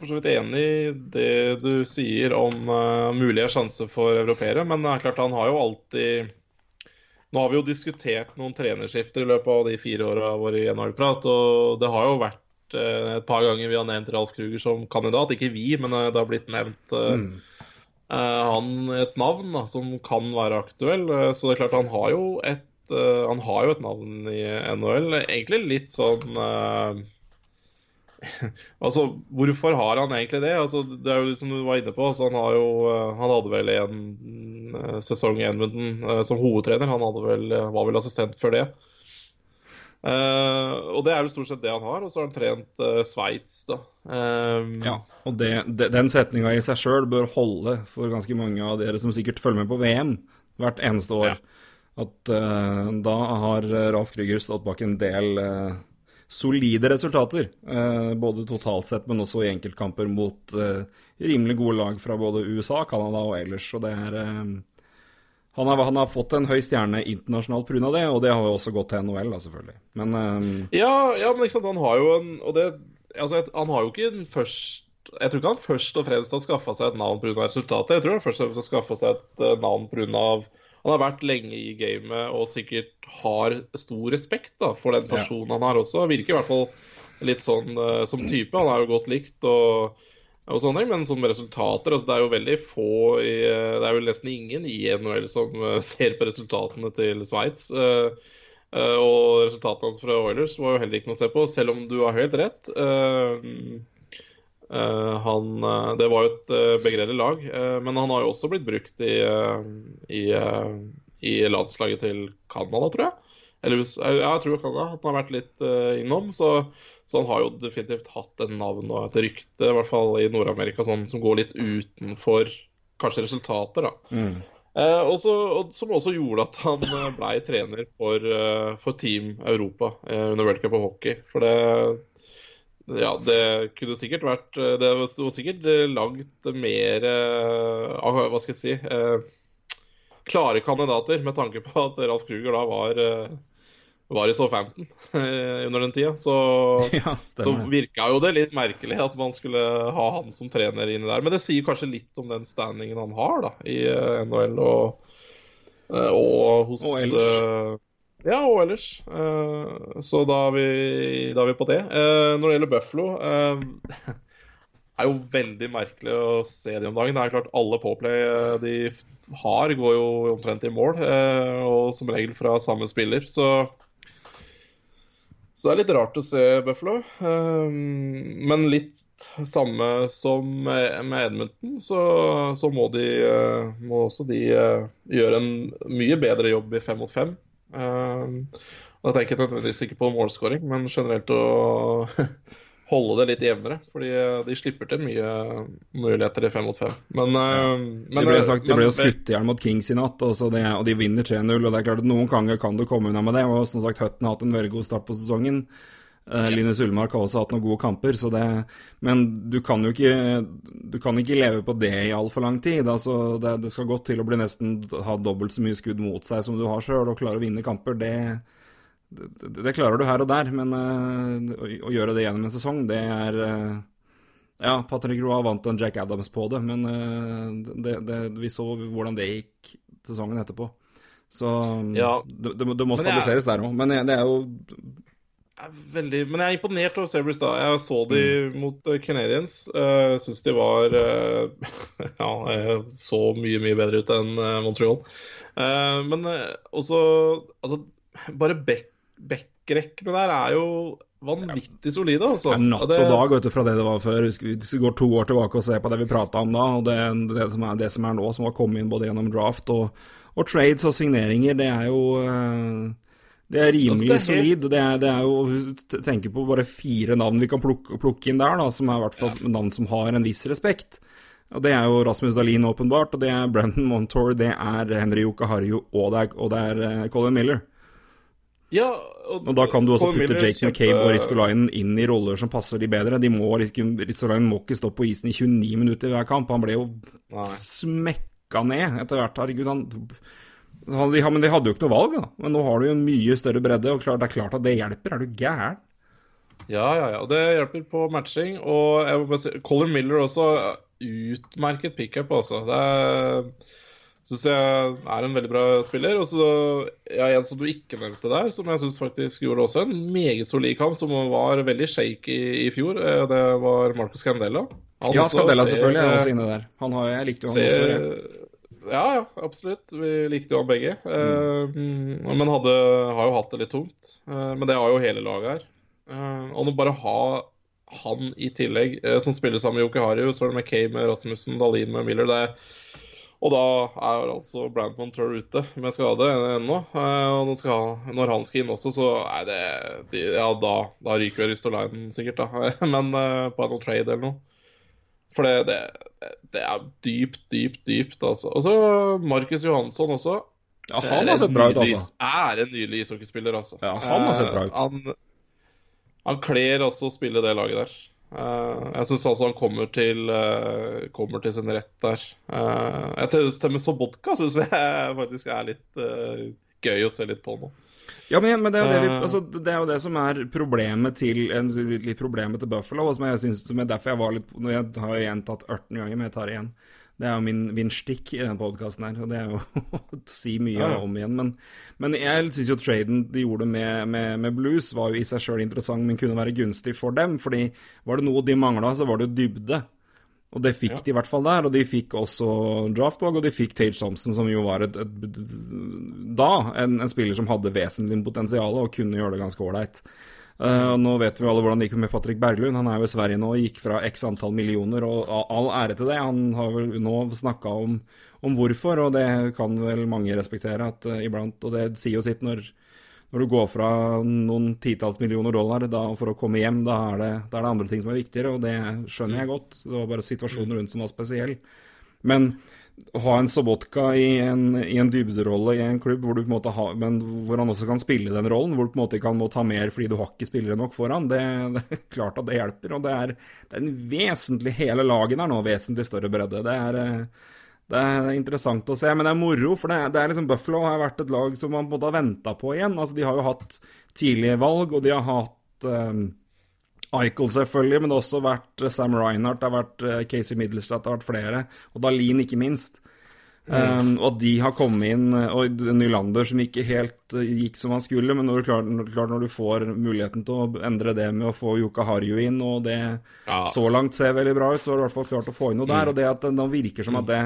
for så vidt enig i det du sier om uh, mulige sjanser for europeere. Men det er klart han har jo alltid Nå har vi jo diskutert noen trenerskifter i løpet av de fire åra våre i NHL-prat. Og det har jo vært uh, et par ganger vi har nevnt Ralf Kruger som kandidat. Ikke vi, men uh, det har blitt nevnt mm. han et navn da, som kan være aktuell. så det er klart han har jo et, han har jo et navn i NHL. Egentlig litt sånn (laughs) altså, hvorfor har han egentlig det? Altså, det er jo som du var inne på. Altså, han, jo, eh, han, hadde vel en eh, sesong i Edmundton uh, som hovedtrener. Han vel, var vel assistent før det. Uh, og det er jo stort sett det han har. Og så har han trent uh, Sveits, da. Um, ja, og det, det, den setninga i seg sjøl bør holde for ganske mange av dere som sikkert følger med på VM hvert eneste år. Ja. At uh, da har Ralf Krüger stått bak en del uh, solide resultater. Eh, både totalt sett, men også i enkeltkamper mot eh, rimelig gode lag fra både USA, Canada og ellers. Så det er eh, han, har, han har, fått en høy stjerne internasjonalt pga. det, og det har jo også gått til NHL, da, selvfølgelig. Men ja, ja, men ikke sant, han har jo en Og det Altså, han har jo ikke en først jeg tror ikke han først og fremst har skaffa seg et navn pga. resultatet. Jeg tror han først og fremst har skaffa seg et navn pga. Han har vært lenge i gamet og sikkert har stor respekt da, for den personen ja. han har også. Virker i hvert fall litt sånn uh, som type. Han er jo godt likt og, og sånne ting, men som resultater altså Det er jo veldig få i, uh, Det er jo nesten ingen i NHL som uh, (laughs) ser på resultatene til Sveits. og resultatene hans fra Oilers var jo heller ikke noe å se på, selv om du har helt rett. Han, det var jo et uh, begredelig lag, men han har jo også blitt brukt i, i i landslaget til Canada, tror jeg. Eller ja, jeg tror Canada. Han har vært litt innom. Så, så, han har jo definitivt hatt et navn og et rykte, i hvert fall i Nord-Amerika, sånn, som går litt utenfor kanskje resultater, da. Mm. Eh, også, og, som også gjorde at han blei trener for, for, Team Europa under World Cup of Hockey. For det ja, det kunne sikkert vært Det var sikkert langt mer Hva skal jeg si klare kandidater, med tanke på at Ralf Kruger da var, eh, var i Southampton eh, under den tida. Så, (laughs) ja, så virka jo det litt merkelig at man skulle ha han som trener inni der. Men det sier kanskje litt om den standingen han har da, i eh, NHL og, og hos Og. Ja, og ellers. Så da er, vi, da er vi på det. Når det gjelder Buffalo det (laughs) er jo veldig merkelig å se de om dagen. Det er klart Alle påplay de har, går jo omtrent i mål, eh, og som regel fra samme spiller. Så, så det er litt rart å se Buffalo. Eh, men litt samme som med Edmonton, så, så må, de, eh, må også de gjøre en mye bedre jobb i fem mot fem. Da tenker jeg nødvendigvis ikke på målskåring, men generelt å (laughs) holde det litt jevnere. Fordi eh, de slipper til mye muligheter i fem mot fem. Men, ja. Eh, men Det ble, eh, sagt, de ble jo skutt i hjel mot Kings i natt, og, det, og de vinner 3-0. og det er klart at Noen ganger kan du komme unna med det. og som sagt, Hutton har hatt en veldig god start på sesongen. Uh, Linus Ullmark har også hatt noen gode kamper, det, men du kan jo ikke, du kan ikke leve på det i altfor lang tid. Altså, det, det, skal godt til å bli nesten ha dobbelt så mye skudd mot seg som du har sjøl, og klare å vinne kamper. Det, det, klarer du her og der, men uh, å, å, gjøre det gjennom en sesong, det er uh, Ja, Patrick Roa vant en Jack Adams på det, men det, det, vi så hvordan det gikk sesongen etterpå. Så Ja. det, må- stabiliseres der òg. Men det er jo veldig, men jeg er imponert over Sabres da. Jeg så de mot eh, Canadiens. Uh, Syns de var uh, (laughs) Ja, eh, så mye, mye bedre ut enn eh, Montreal. Uh, men eh, også Altså, bare back, backrekkene der er jo vanvittig solide, altså. Er natt og dag vet du, fra det det var før. Hvis vi går to år tilbake og ser på det vi prata om da, og det, det, som er, det som er nå, som har kommet inn både gjennom draft og, og trades og signeringer, det er jo eh, Det er rimelig Altså, det er helt- solid. Det er, det er jo Tenk på bare fire navn vi kan plukke, plukke inn der, da, som er i hvert fall navn som har en viss respekt. Og Det er jo Rasmus Dahlin, åpenbart, og det er Brendan Montour, det er Henry Yokaharju, og det er, og det er eh, Colin Miller. Ja, Og da kan du også Colin putte Jake kjempe- McCabe og Ristolainen inn i roller som passer de bedre. De må, liksom- Ristolainen må ikke stå på isen i 29 minutter hver kamp. Han ble jo Nei. smekka ned etter hvert. Herregud, han, han de, Men de hadde jo ikke noe valg, da. Men nå har du jo en mye større bredde, og klart, det er klart at det hjelper. Er du gæren? Ja, ja, ja. Det hjelper på matching. Og jeg må bare si, Colin Miller også utmerket pickup, altså. Det syns jeg er en veldig bra spiller. Og så ja, en som du ikke nevnte der, som jeg syns faktisk gjorde også en meget solid kamp, som var veldig shake i, fjor. eh, Det var Marcus Scandella. Han Ja, Scandella selvfølgelig er også inne der. Han har, jeg likte jo han ser. Ja, ja, absolutt. Vi likte jo han begge. Eh, men hadde, har jo hatt det litt tungt. Uh, men det har jo hele laget her. Uh, og nå bare ha han i tillegg, som spiller sammen med Jokke Harju, så er det McKay med Rasmussen, Dahlin med Miller. Det, og da er altså Brant Montour ute med skade ennå. Og skal, når han skal inn også, så er det de- Ja, da, da ryker Ristolainen sikkert, da. (laughs) Men på noe trade eller noe. For det, det, det er dypt, dypt, dypt, altså. Og så Markus Johansson også. Ja, han har sett bra ut, altså. Er en nylig ishockeyspiller, altså. Ja, han har sett bra ut. Eh, Han, han kler også å spille det laget der. Uh, jeg syns altså han kommer til, uh, kommer til sin rett der. Uh, jeg stemmer Sobotka syns jeg (laughs) faktisk er litt gøy å se litt på nå. Ja, men, men det, er det, Eh. altså, det er jo det som er problemet til en, litt problemet til Buffalo. Og som jeg synes, som er derfor jeg var litt Når jeg har jo gjentatt 18 ganger, men jeg tar det igjen. Det er jo min, min stikk i denne podkasten her, og det er jo (laughs) å si mye Ja, ja. om igjen. Men, men jeg syns jo traden de gjorde med, med, med Blues, var jo i seg sjøl interessant, men kunne være gunstig for dem. fordi var det noe de mangla, så var det jo dybde. Og det fikk Ja. de i hvert fall der, og de fikk også draftvalg, og de fikk Tage Thompson, som jo var et, et, da en, en spiller som hadde vesentlig potensial og kunne gjøre det ganske ålreit. Uh, nå vet vi alle hvordan det gikk med Patrick Berglund. Han er jo i Sverige nå og gikk fra x antall millioner, og all ære til det. Han har vel nå snakka om, om hvorfor, og det kan vel mange respektere at uh, iblant. Og det sier jo sitt når, når du går fra noen titalls millioner dollar da, for å komme hjem, da er, det, da er det andre ting som er viktigere, og det skjønner jeg godt. Det var bare situasjonen rundt som var spesiell. Men å ha en Sobotka i en, i en dybderolle i en klubb hvor du på en men hvor han også kan spille den rollen, hvor du på en måte ikke kan må ta mer fordi du har ikke spillere nok foran, det, det er klart at det hjelper. Og det er, det er en vesentlig Hele laget er nå, vesentlig større bredde. Det er, eh, det er interessant å se, men det er moro. For det det er liksom Buffalo har vært et lag som man både har venta på igjen. Altså, de har jo hatt tidlige valg, og de har hatt um, Eichel selvfølgelig, men det har også vært eh, Sam Reinhardt, det har vært eh, Casey Middlestad, det har vært flere, og Dalin, ikke minst. Um, og de har kommet inn, eh, og Nylander som ikke helt eh, gikk som han skulle, men når du, klart, når, du får muligheten til å endre det med å få Joka Harju inn, og det Ja. så langt ser veldig bra ut, så har du i hvert fall klart å få inn noe der. Og det at det virker som at det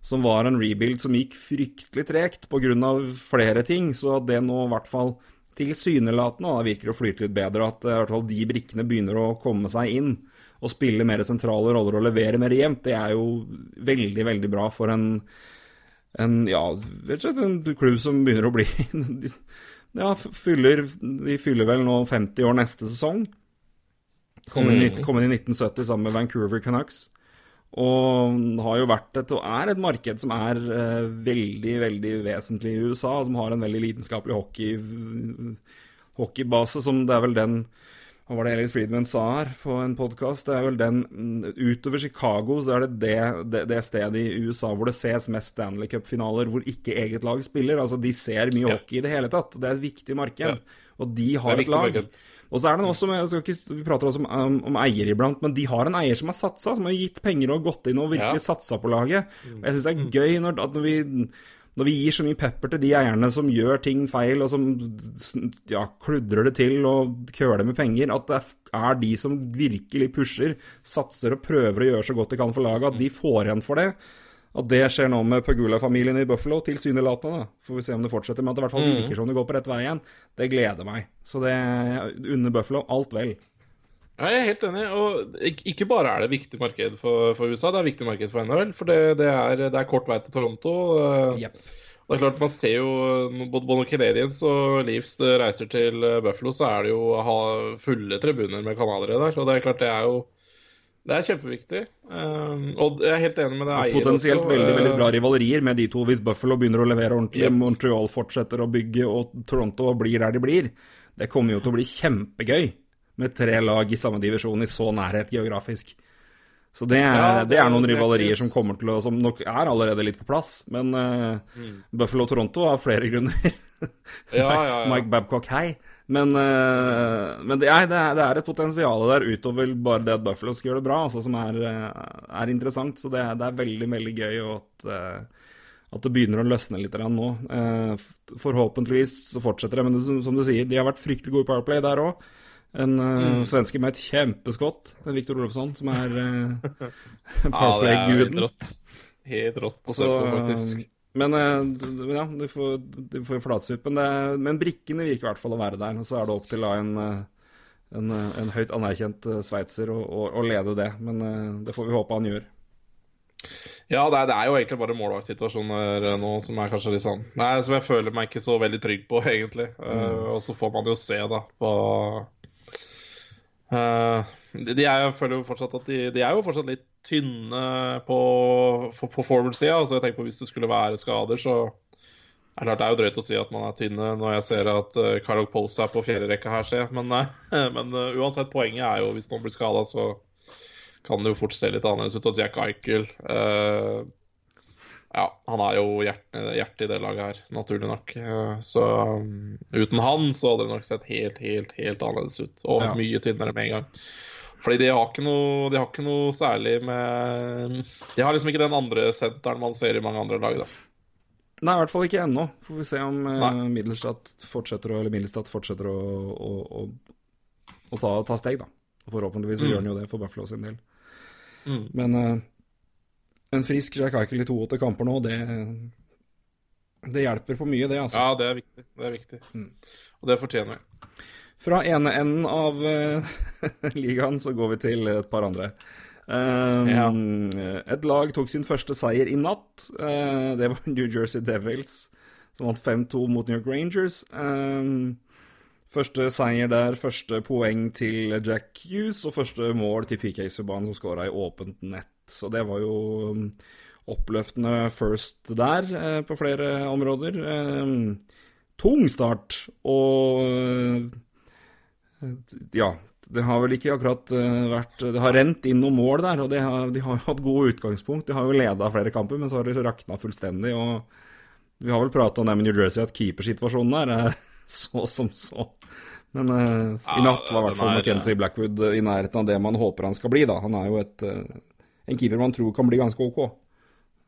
som var en rebuild som gikk fryktelig tregt pga. flere ting, så det nå i hvert fall tilsynelatende virker å flyte litt bedre, at eh, i hvert fall de brikkene begynner å komme seg inn og spille mer sentrale roller og levere mer jevnt, det er jo veldig, veldig bra for en, en ja, en klubb som begynner å bli (laughs) Ja, fyller, de fyller vel nå 50 år neste sesong. Kom inn, i- kom inn i 1970 sammen med Vancouver Canucks. Og har jo vært et, og er et marked som er eh, veldig, veldig vesentlig i USA, som har en veldig lidenskapelig hockey, hockeybase, som det er vel den Hva var det Elliot Friedman sa her på en podkast? Det er vel den mm, Utover Chicago så er det det, det det stedet i USA hvor det ses mest Stanley Cup-finaler hvor ikke eget lag spiller. Altså, de ser mye Ja. hockey i det hele tatt. Det er et viktig marked. Ja. Og de har et lag. marked. Og så er jeg skal ikke, Vi prater også om, um, om eier iblant, men de har en eier som har satsa, som har gitt penger og gått inn og virkelig Ja. satsa på laget. Og jeg syns det er gøy når, at når vi Når vi gir så mye pepper til de eierne som gjør ting feil, og som ja, kludrer det til og køler med penger, at det er de som virkelig pusher, satser og prøver å gjøre så godt de kan for laget, at de får igjen for det. At det skjer nå med Pagula-familien i Buffalo, tilsynelatende. Får vi se om det fortsetter, men at det i hvert fall virker som det går på rett vei igjen. Det gleder meg. Så det under Buffalo, alt vel. Jeg er helt enig. og Ikke bare er det viktig marked for, for USA, det er viktig marked for NHL. For det, det, er, det er, kort vei til Toronto. Yep. Det er klart Man ser jo både Bono Canadiens og Leafs reiser til Buffalo, så er det jo å ha fulle tribuner med kanalere der. Og det er klart det er jo det er kjempeviktig. Um, og jeg er helt enig med det eier Potensielt også. veldig veldig bra rivalerier med de to hvis Buffalo begynner å levere ordentlig, yep. Montreal fortsetter å bygge og Toronto blir der de blir. Det kommer jo til å bli kjempegøy med tre lag i samme divisjon i så nærhet geografisk. Så det er, ja, det, det er noen rivalerier som kommer til å Som nok er allerede litt på plass, men uh, mm. Buffalo og Toronto har flere (laughs) grunner. ja, ja, Mike Babcock, hei. Men, uh, men det, er, det, er, et potensial der utover bare det at Buffalo skal gjøre det bra, altså, som er, uh, er interessant. Så det, det, er veldig, veldig gøy at, at det begynner å løsne litt nå. forhåpentligvis så fortsetter det, men som, som, du sier, de har vært fryktelig gode i Powerplay der òg. En uh, mm. svenske med et kjempeskott, Viktor Olofsson, som er uh, Powerplay-guden. (laughs) Ja, helt rått å se på. Men uh, ja, du får, du får flatsuppen. Men, men brikkene virker i hvert fall å være der. Og så er det opp til en, en, en høyt anerkjent sveitser å, å, å, lede det. Men det får vi håpe han gjør. Ja, det er, det er jo egentlig bare målvaktsituasjoner nå som er kanskje litt sånn Nei, som jeg føler meg ikke så veldig trygg på, (laughs) egentlig. Mm. og så får man jo se, da, på Uh, de, er, jeg føler jo fortsatt at de, de er jo fortsatt litt tynne på, på, på forward-sida. Altså jeg tenker på Hvis det skulle være skader, så er det det er jo drøyt å si at man er tynne når jeg ser at uh, eh, Carl Pose er på fjerderekka her, ser Men, uh, (laughs) men uh, uansett, poenget er jo hvis noen blir skada, så kan det jo fort se litt annerledes ut. Og Jack Eichel uh, han er jo hjertet, hjerte i det laget her, naturlig nok. Eh, så um, uten han så hadde det nok sett helt, helt, helt annerledes ut. Og ja. mye tynnere med en gang. Fordi de har, noe, de har ikke noe særlig med De har liksom ikke den andre senteren man ser i mange andre lag, da. Nei, i hvert fall ikke ennå. Får vi se om eh, Middelstad fortsetter, å, eller Middelstad fortsetter å, å, å, ta, ta, steg, da. Forhåpentligvis mm. gjør han jo det for Buffalo sin del. Mm. Men uh, en frisk Jack Eichel i 82 kamper nå, det, det hjelper på mye, det, altså. Ja, det er viktig. Det er viktig. Mm. Og det fortjener vi. Fra ene enden av uh, (laughs) ligaen så går vi til et par andre. Um, ja. Et lag tok sin første seier i natt. Uh, det var (laughs) New Jersey Devils, som vant 5-2 mot New York Rangers. Um, første seier der, første poeng til Jack Hughes og første mål til PK Subhaan, som skåra i åpent nett. Så det var jo um, oppløftende first der eh, på flere områder. Eh, tung start og eh, ja. Det har vel ikke akkurat vært Det har rent inn noen mål der, og har, de har jo hatt gode utgangspunkt. De har jo leda flere kamper, men så har det rakna fullstendig. og Vi har vel prata om det med New Jersey, at keepersituasjonen der er (laughs) så som så. Men uh, i natt var i hvert fall McKenzie Blackwood i nærheten av det man håper han skal bli. da. Han er jo et uh, en keeper man tror kan bli ganske OK.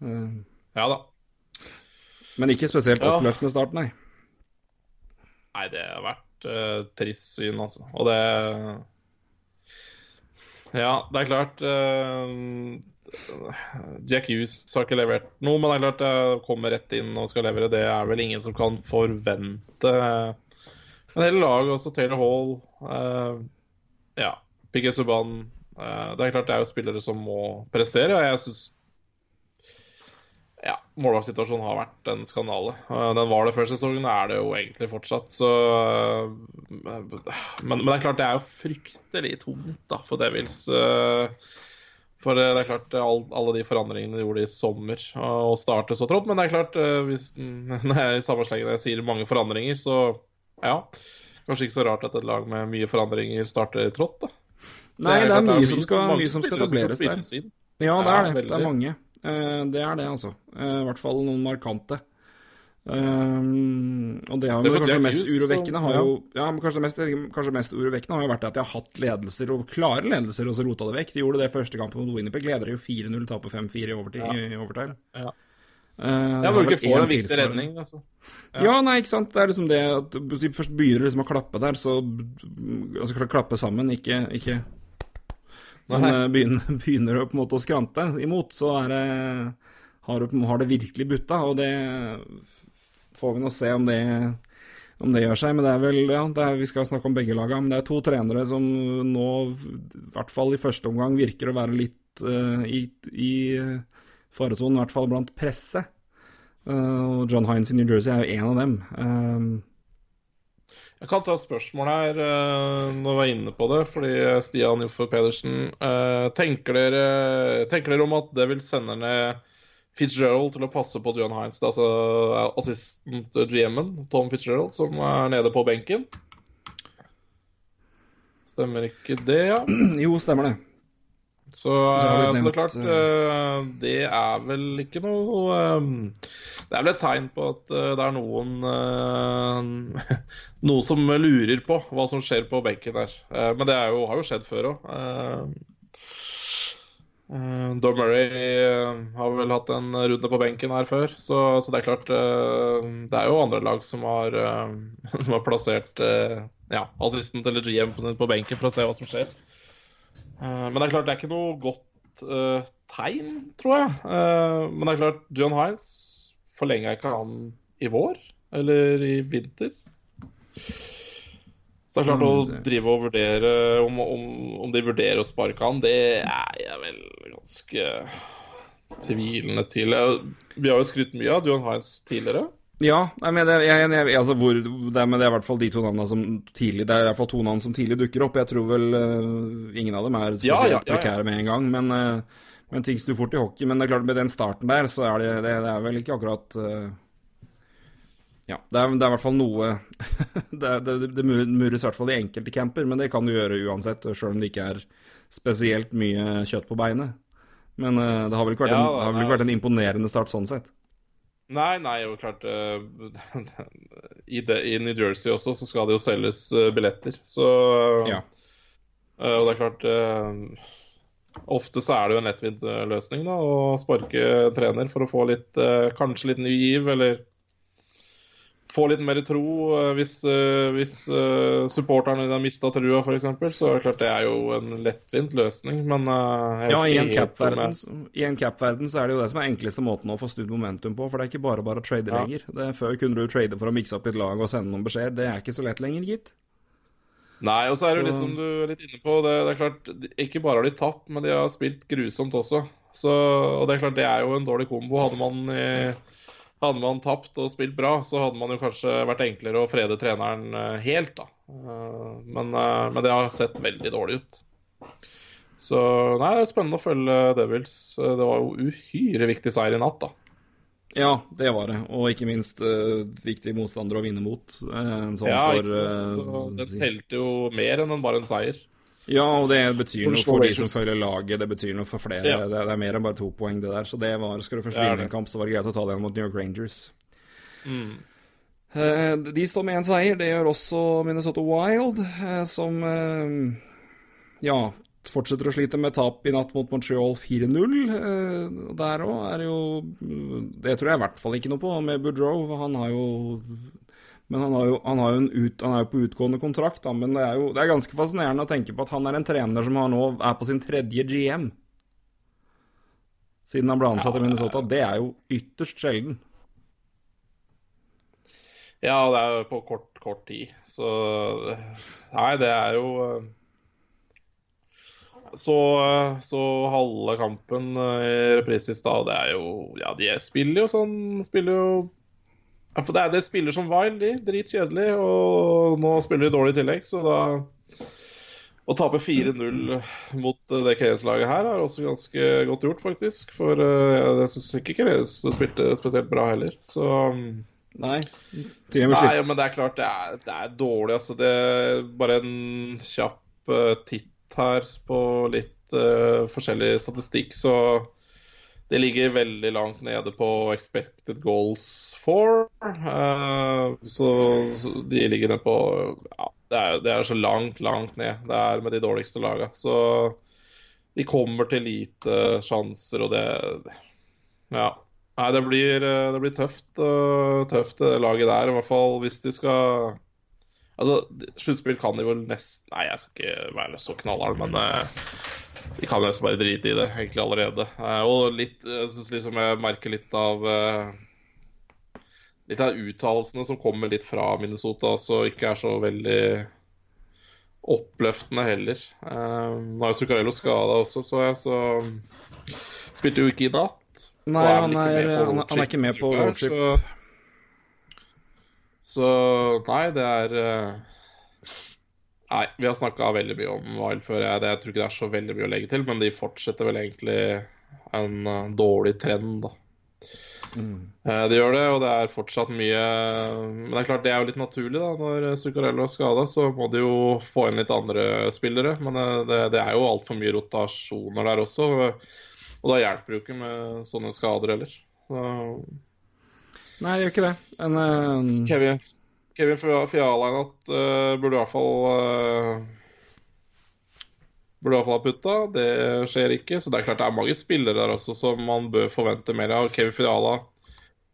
Uh, ja da. Men ikke spesielt oppløftende start, nei. Nei, det har vært uh, trist syn, altså. Og det Ja, det er klart uh, Jack Hughes har ikke levert noe, men det er klart jeg kommer rett inn og skal levere. Det er vel ingen som kan forvente Men hele laget, også Taylor Hall. Ja, Piquet Subhaan det er klart det er jo spillere som må prestere. og jeg synes ja, målvaktsituasjonen har vært en skandale. Eh, den var det før sesongen, er det jo egentlig fortsatt. Så, eh, men, men, det er klart det er jo fryktelig tungt da, for Devils. For det er klart alle de forandringene de gjorde i sommer, å starte så trått. Men det er klart, hvis, (laughs) når jeg i samme slengen jeg sier mange forandringer, så ja. Kanskje ikke så rart at et lag med mye forandringer starter trått. da. Nei, det er, mye, som skal, mye som skal etableres der. Ja, det er det. Det er mange. Uh, det er det, altså. Uh, I hvert fall noen markante. Um, og det har det kanskje mest urovekkende har jo ja, kanskje, mest, kanskje mest urovekkende har jo vært at de har hatt ledelser, og klare ledelser, og så rota det vekk. De gjorde det første kampen mot Winnipeg. Leder jo 4-0, taper 5-4 i, overtid, ja. Ja. Uh, ja, Hvor du ikke får en viktig redning, altså. Ja. ja. nei, ikke sant. Det er liksom det at de først begynner liksom å klappe der, så Altså klappe sammen, ikke, ikke Men uh, begynner, (laughs) begynner du på en måte å skrante imot, så det har, har det virkelig butta, og det får vi nå se om det om det gjør seg. Men det er vel Ja, er, vi skal snakke om begge lagene. Men det er to trenere som nå, i hvert fall i første omgang, virker å være litt uh, i, i faresonen, i hvert fall blant presset. Uh, John Hines i New Jersey er jo en av dem. Jeg kan ta spørsmål her uh, når vi er inne på det, fordi Stian Joffe Pedersen tenker dere, tenker, dere, om at det vil sende ned Fitzgerald til å passe på John Hines, altså assistent GM-en, Tom Fitzgerald, som er nede på benken? Stemmer ikke det, ja? (clears throat) Jo, stemmer det. Så, det, så det er klart, uh, det er vel ikke noe Det er vel et tegn på at det er noen (laughs) Noe som lurer på hva som skjer på benken der. men det jo, har jo skjedd før òg. Dom Murray har vel hatt en runde på benken her før, så, så det er klart Det er jo andre lag som har, (laughs) som har plassert ja, assistent eller GM på, på benken for å se hva som skjer. Eh, men det er klart, det er ikke noe godt uh, tegn, tror jeg. Uh, men det er klart, John Hines forlenga ikke han i vår eller i vinter. Så det er klart å mm, drive og vurdere om, om, om de vurderer å sparke han, det er jeg vel ganske tvilende til. Vi har jo skrytt mye av John Hines tidligere. Ja, men det, jeg, jeg, altså hvor, det, men det er i hvert fall de to navnene som tidlig Det er i hvert fall to navn som tidlig dukker opp. Jeg tror vel uh, ingen av dem er spesielt ja, ja, ja, prekære med en gang, men, uh, men ting snur fort i hockey. Men det er klart, med den starten der, så er det, det, det er vel ikke akkurat uh, Ja, det er, i hvert fall noe (laughs) det, det, mures i hvert fall i enkelte camper, men det kan du gjøre uansett, sjøl om det ikke er spesielt mye kjøtt på beinet. Men det har vel ikke vært, en, har vel ikke vært en imponerende start sånn sett. Nei, nei, jo klart uh, (laughs) i, det, I New Jersey også så skal det jo selges uh, billetter, så ja. uh, Og det er klart Ofte så er det jo en lettvint løsning da, å sparke trener for å få litt Kanskje litt ny giv, eller få litt mer tro eh, hvis, eh, hvis supporterne dine har mista trua, f.eks. Så er det klart det er jo en lettvint løsning, men Ja, i en cap-verden cap så er det jo det som er enkleste måten å få snudd momentum på, for det er ikke bare bare å trade ja. lenger. Det, før kunne du trade for å mikse opp litt lag og sende noen beskjeder. Det er ikke så lett lenger, gitt. Nei, og så er det jo litt som du er litt inne på, det, det, er klart, ikke bare har de tapt, men de har spilt grusomt også. Så, og det er klart, det er jo en dårlig kombo. Hadde man i hadde man tapt og spilt bra, så hadde man jo kanskje vært enklere å frede treneren eh, helt, da. Eh, men, eh, men det har sett veldig dårlig ut. Så nei, det er spennende å følge Devils. Det var jo uhyre viktig seier i natt, da. Ja, det var det. Og ikke minst uh, viktig motstander å vinne mot. Uh, sånn ja, for, uh, det telte jo mer enn bare en seier. Ja, og det betyr noe for de som følger laget. Det betyr noe for flere. Ja. Det, det, er mer enn bare to poeng, det der. Så det var, skal du først vinne en kamp, så var det greit å ta den mot New York Rangers. Mm. Eh, de står med én seier. Det gjør også Minnesota Wild, eh, som eh, ja, fortsetter å slite med tap i natt mot Montreal 4-0. Der òg er det jo Det tror jeg i hvert fall ikke noe på med Boudreau. Han har jo men han, jo, han, ut, han, er jo på utgående kontrakt, da, men det er jo det er ganske fascinerende å tenke på at han er en trener som nå er på sin tredje GM. Siden han ble ansatt ja, i Minnesota. Det er jo ytterst sjelden. Ja, det er jo på kort, kort tid. Så Nei, det er jo eh, så, så halve kampen eh, i reprise i stad, det er jo Ja, de spiller jo sånn Spiller jo ja, for det er det spiller som Wild, de. Dritkjedelig. Og nå spiller de dårlig i tillegg, så da Å tape 4-0 mot det KS-laget her er også ganske godt gjort, faktisk. For uh, jeg syns ikke KS spilte spesielt bra heller, så Nei. Nei, men det er klart, det er, det er dårlig, altså. Det er bare en kjapp uh, titt her på litt uh, forskjellig statistikk, så det ligger veldig langt nede på expected goals for. Uh, så, så, de ligger nede på ja, det, er, det er, så langt, langt ned. Det er med de dårligste lagene. Så de kommer til lite sjanser, og det Ja. Nei, det blir, eh, det blir tøft, uh, tøft det laget der. I hvert fall hvis de skal Altså, Sluttspill kan de vel nesten Nei, jeg skal ikke være så knallhard, men uh, de kan nesten bare drite i det egentlig allerede. Uh, og litt Jeg syns liksom jeg merker litt av Litt av uttalelsene som kommer litt fra Minnesota, så ikke er så veldig oppløftende heller. nå er Zuccarello skada også, så jeg, så spilte jo ikke i natt. Nei, han er, han, han er, ikke med på roadtrip. Så, nei, det er uh, Nei, vi har snakka veldig mye om Wild før. Jeg, det, jeg tror ikke det er så veldig mye å legge til, men de fortsetter vel egentlig en uh, dårlig trend, da. Mm. Uh, de gjør det, og det er fortsatt mye Men det er klart det er jo litt naturlig, da. Når Zuccarello er skada, så må de jo få inn litt andre spillere. Men det, det er jo altfor mye rotasjoner der også. Og da hjelper det jo ikke med sånne skader heller. Så... Nei, jeg gjør ikke det. En, uh... Kevin, Kevin Fialainat uh, burde i hvert fall uh, Burde i hvert fall ha putta. Det skjer ikke. Så det er klart det er mange spillere der også som man bør forvente mer av. Kevin Fiala,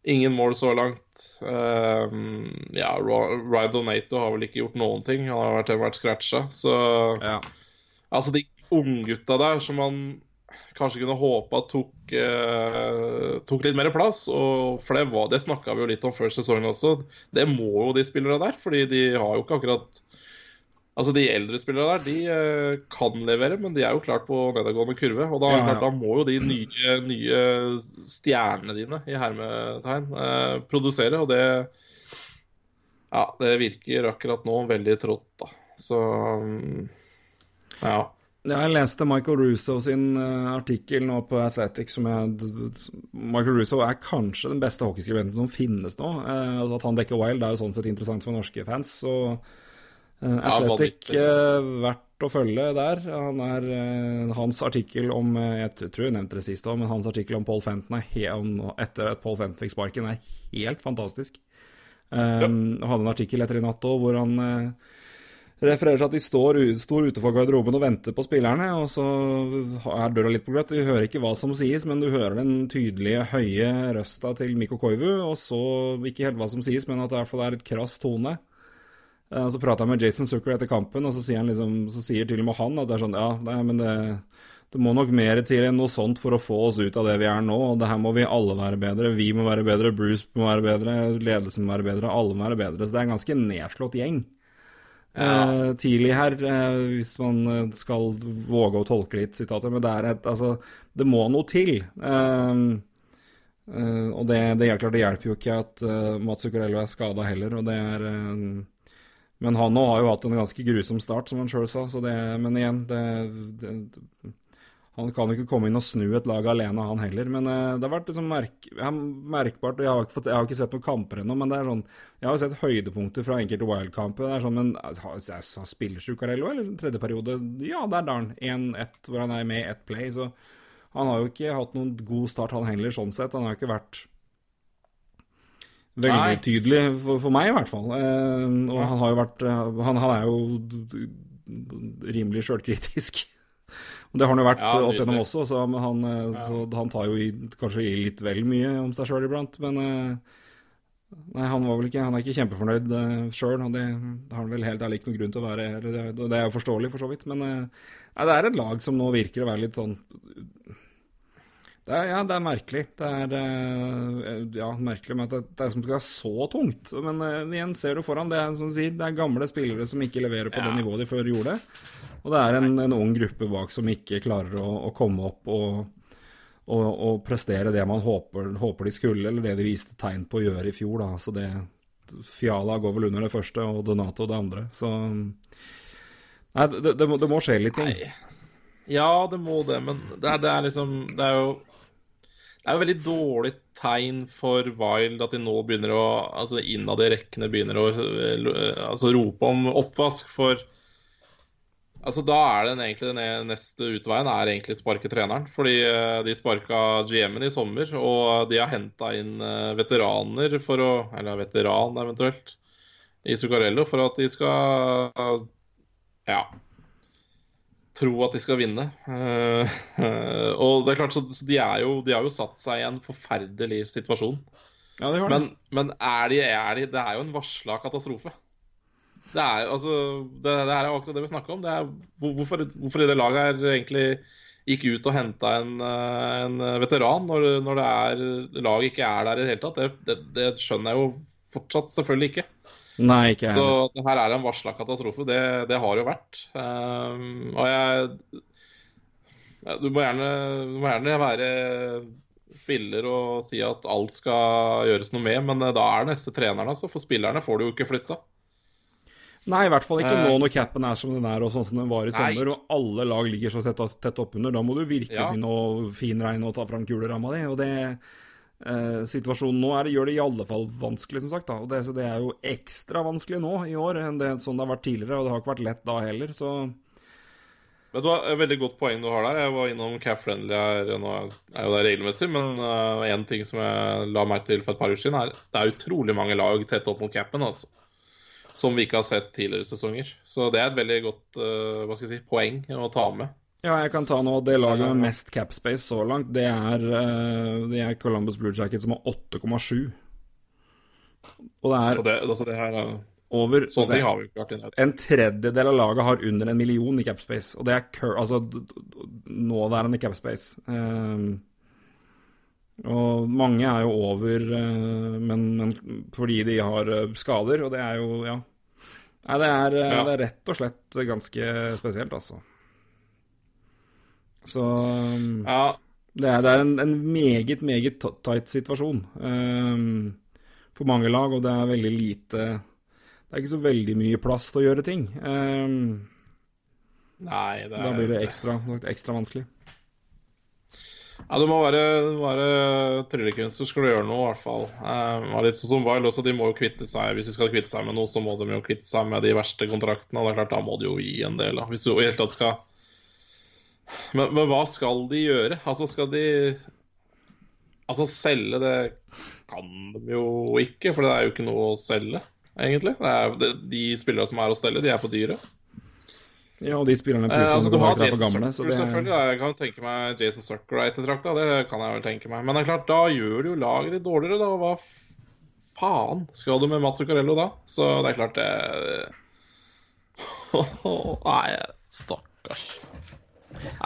ingen mål så langt. Uh, ja, Ryan Donato har vel ikke gjort noen ting. Han har vært, vært scratcha. Så ja. altså, de unggutta der som man kanskje kunne håpe at tok, eh, tok litt mer plass. Og for det, var, det snakka vi jo litt om før sesongen også. Det må jo de spillerne der, fordi de har jo ikke akkurat Altså De eldre spillerne der de eh, kan levere, men de er jo klart på nedadgående kurve. Og da, ja, ja. da må jo de nye, nye, stjernene dine i hermetegn eh, produsere. Og det Ja, det virker akkurat nå veldig trått, da. Så mm, ja. Jeg leste Michael Russo sin uh, artikkel nå på Athletics. som jeg, Michael Russo er kanskje den beste hockeyskribenten som finnes nå. Uh, at han dekker Wild er jo sånn sett interessant for norske fans. Så uh, Athletic uh, verdt å følge der. Han er, hans artikkel om Jeg tror jeg nevnte det sist òg, men hans artikkel om Paul Fenton etter at Paul Fenton fikk sparken, er helt fantastisk. Ja. Hadde en artikkel etter i natt òg hvor han refererer til at de står, står utenfor garderoben og venter på spillerne, og så er døra litt på gløtt. Du hører ikke hva som sies, men du hører den tydelige, høye røsta til Mikko Koivu, og så ikke helt hva som sies, men at det i hvert fall er et krass tone. Eh, så prater jeg med Jason Zucker etter kampen, og så sier, liksom, så sier, til og med han at det er sånn Ja, det, men det, det må nok mer til enn noe sånt for å få oss ut av det vi er nå. og det her må vi alle være bedre. Vi må være bedre, Bruce må være bedre, ledelsen må være bedre, alle må være bedre. Så det er en ganske nedslått gjeng. Uh, tidlig her, uh, hvis man eh, skal våge å tolke litt sitatet. Men det er et Altså, det må noe til. Uh, og det, det, klart, det, hjelper jo ikke at Mats Zuccarello er skada heller, og det er Men han nå har jo hatt en ganske grusom start, som han sjøl sa, så det Men igjen, det, det han kan ikke komme inn og snu et lag alene, han heller. Men uh, det har vært liksom merk, merkbart. Jeg har, fått, jeg har, ikke sett noen kamper ennå, men det er sånn Jeg har sett høydepunkter fra enkelte Wild-kamper. Det er sånn, men altså, Spiller Zuccarello, eller tredje periode? Ja, der er han. 1-1 hvor han er med i ett play. Så han har jo ikke hatt noen god start, han heller, sånn sett. Han har jo ikke vært veldig Nei. tydelig, for, for, meg i hvert fall. Uh, og han har jo vært uh, han, han er jo rimelig sjølkritisk. Og Det har han jo vært ja, opp igjennom også, så han, eh, ja. så han, tar jo i, kanskje i litt vel mye om seg sjøl iblant. Men eh, nei, han var vel ikke Han er ikke kjempefornøyd eh, sjøl, og det, har han vel helt ærlig ikke noen grunn til å være. Det, det er jo forståelig, for så vidt. Men nei, det er et lag som nå virker å være litt sånn det er, ja, det er merkelig. Det er ja, merkelig med at det, det er som skal være så tungt. Men uh, igjen, ser du foran, det er som du sier, det er gamle spillere som ikke leverer på ja. det nivået de før gjorde. Og det er en, en ung gruppe bak som ikke klarer å, å komme opp og, og, og, prestere det man håper, håper, de skulle, eller det de viste tegn på å gjøre i fjor. Da. Så det, Fiala går vel under det første, og Donato det andre. Så Nei, det, det, må, det må, skje litt ting. Nei. Ja, det må det, men det er, det er liksom Det er jo det er jo veldig dårlig tegn for Wild at de nå begynner å Altså innad i rekkene begynner å altså, rope om oppvask. For Altså, Da er den egentlig den neste utveien er egentlig sparke treneren. Fordi uh, de sparka GM-en i sommer, og de har henta inn uh, veteraner for å Eller veteran, eventuelt, i Zuccarello for at de skal Ja. Tro at de skal vinne. Eh, og det er klart, så, de, er jo, de har jo satt seg i en forferdelig situasjon. Ja, de det. Men, men er, de, er de Det er jo en varsla katastrofe. Det er altså det, det er akkurat det vi snakker om. Det er, hvorfor, hvorfor i det laget her egentlig gikk ut og henta en, eh, en veteran når, når det er laget ikke er der i det hele tatt, det, det, det skjønner jeg jo fortsatt selvfølgelig ikke. Nei, ikke Så at det her er en varsla katastrofe, det, det har jo vært. Um, og jeg du, må gjerne, du må gjerne være spiller og si at alt skal gjøres noe med, men eh, da er neste treneren, altså. For spillerne får du jo ikke flytta. Nei, i hvert fall ikke Eh, nå når capen er som den er, og sånn som den var i sommer, og alle lag ligger så tett, tett oppunder. Da må du virkelig Ja. begynne å finregne og ta fram kuleramma di. Og det eh, Situasjonen nå er, gjør det i alle fall vanskelig, som sagt. da, og det, Så det er jo ekstra vanskelig nå i år enn det sånn det har vært tidligere, og det har ikke vært lett da heller. Så Vet du hva, et Veldig godt poeng du har der. Jeg var innom Cap Friendly her, nå er jo det regelmessig, men én ting som jeg la meg til for et par uker siden, er det er utrolig mange lag tett opp mot capen, altså. Som vi ikke har sett tidligere sesonger. Så det er et veldig godt uh, hva skal jeg si, poeng å ta med. Ja, jeg kan ta nå det laget med mest cap space så langt. Det er, eh, det er Columbus Blue Jackets som har 8,7. Og det Så er det, altså det her er, over Sånne ting har vi klart ikke vært inne. En tredjedel av laget har under en million i capspace, og det er altså nåværende capspace. Um, og mange er jo over, eh, men, men fordi de har eh, skader, og det er jo Ja. Nei, det er, Ja. det er rett og slett ganske spesielt, altså. Så um, Ja, det er, det er en, en meget, meget tight situasjon um, for mange lag, og det er veldig lite Det er ikke så veldig mye plass til å gjøre ting. Um, nei, det er da blir det ekstra, ekstra vanskelig. Ja, du må være, være tryllekunstner skal du gjøre noe, i hvert fall. Um, litt sånn som Wild også, de må jo kvitte seg Hvis de skal kvitte seg med noe, så må de jo kvitte seg med de verste kontraktene. Og det er klart, da må de jo gi en del, da. Hvis du i hele tatt skal men, men hva skal de gjøre? Altså, skal de Altså, selge det kan de jo ikke, for det er jo ikke noe å selge, egentlig. Det er, det, de spillere som er å stelle, de er for dyre. Ja, og de spillerne Eh, altså, du har Jason gamle, så det selvfølgelig. Da. Jeg kan tenke meg Jason Sucker er ettertrakta, det kan jeg vel tenke meg. Men det er klart, da gjør du jo laget ditt dårligere, da. Hva faen skal du med Mats Zuccarello da? Så det er klart, det (laughs) Nei, stakkars.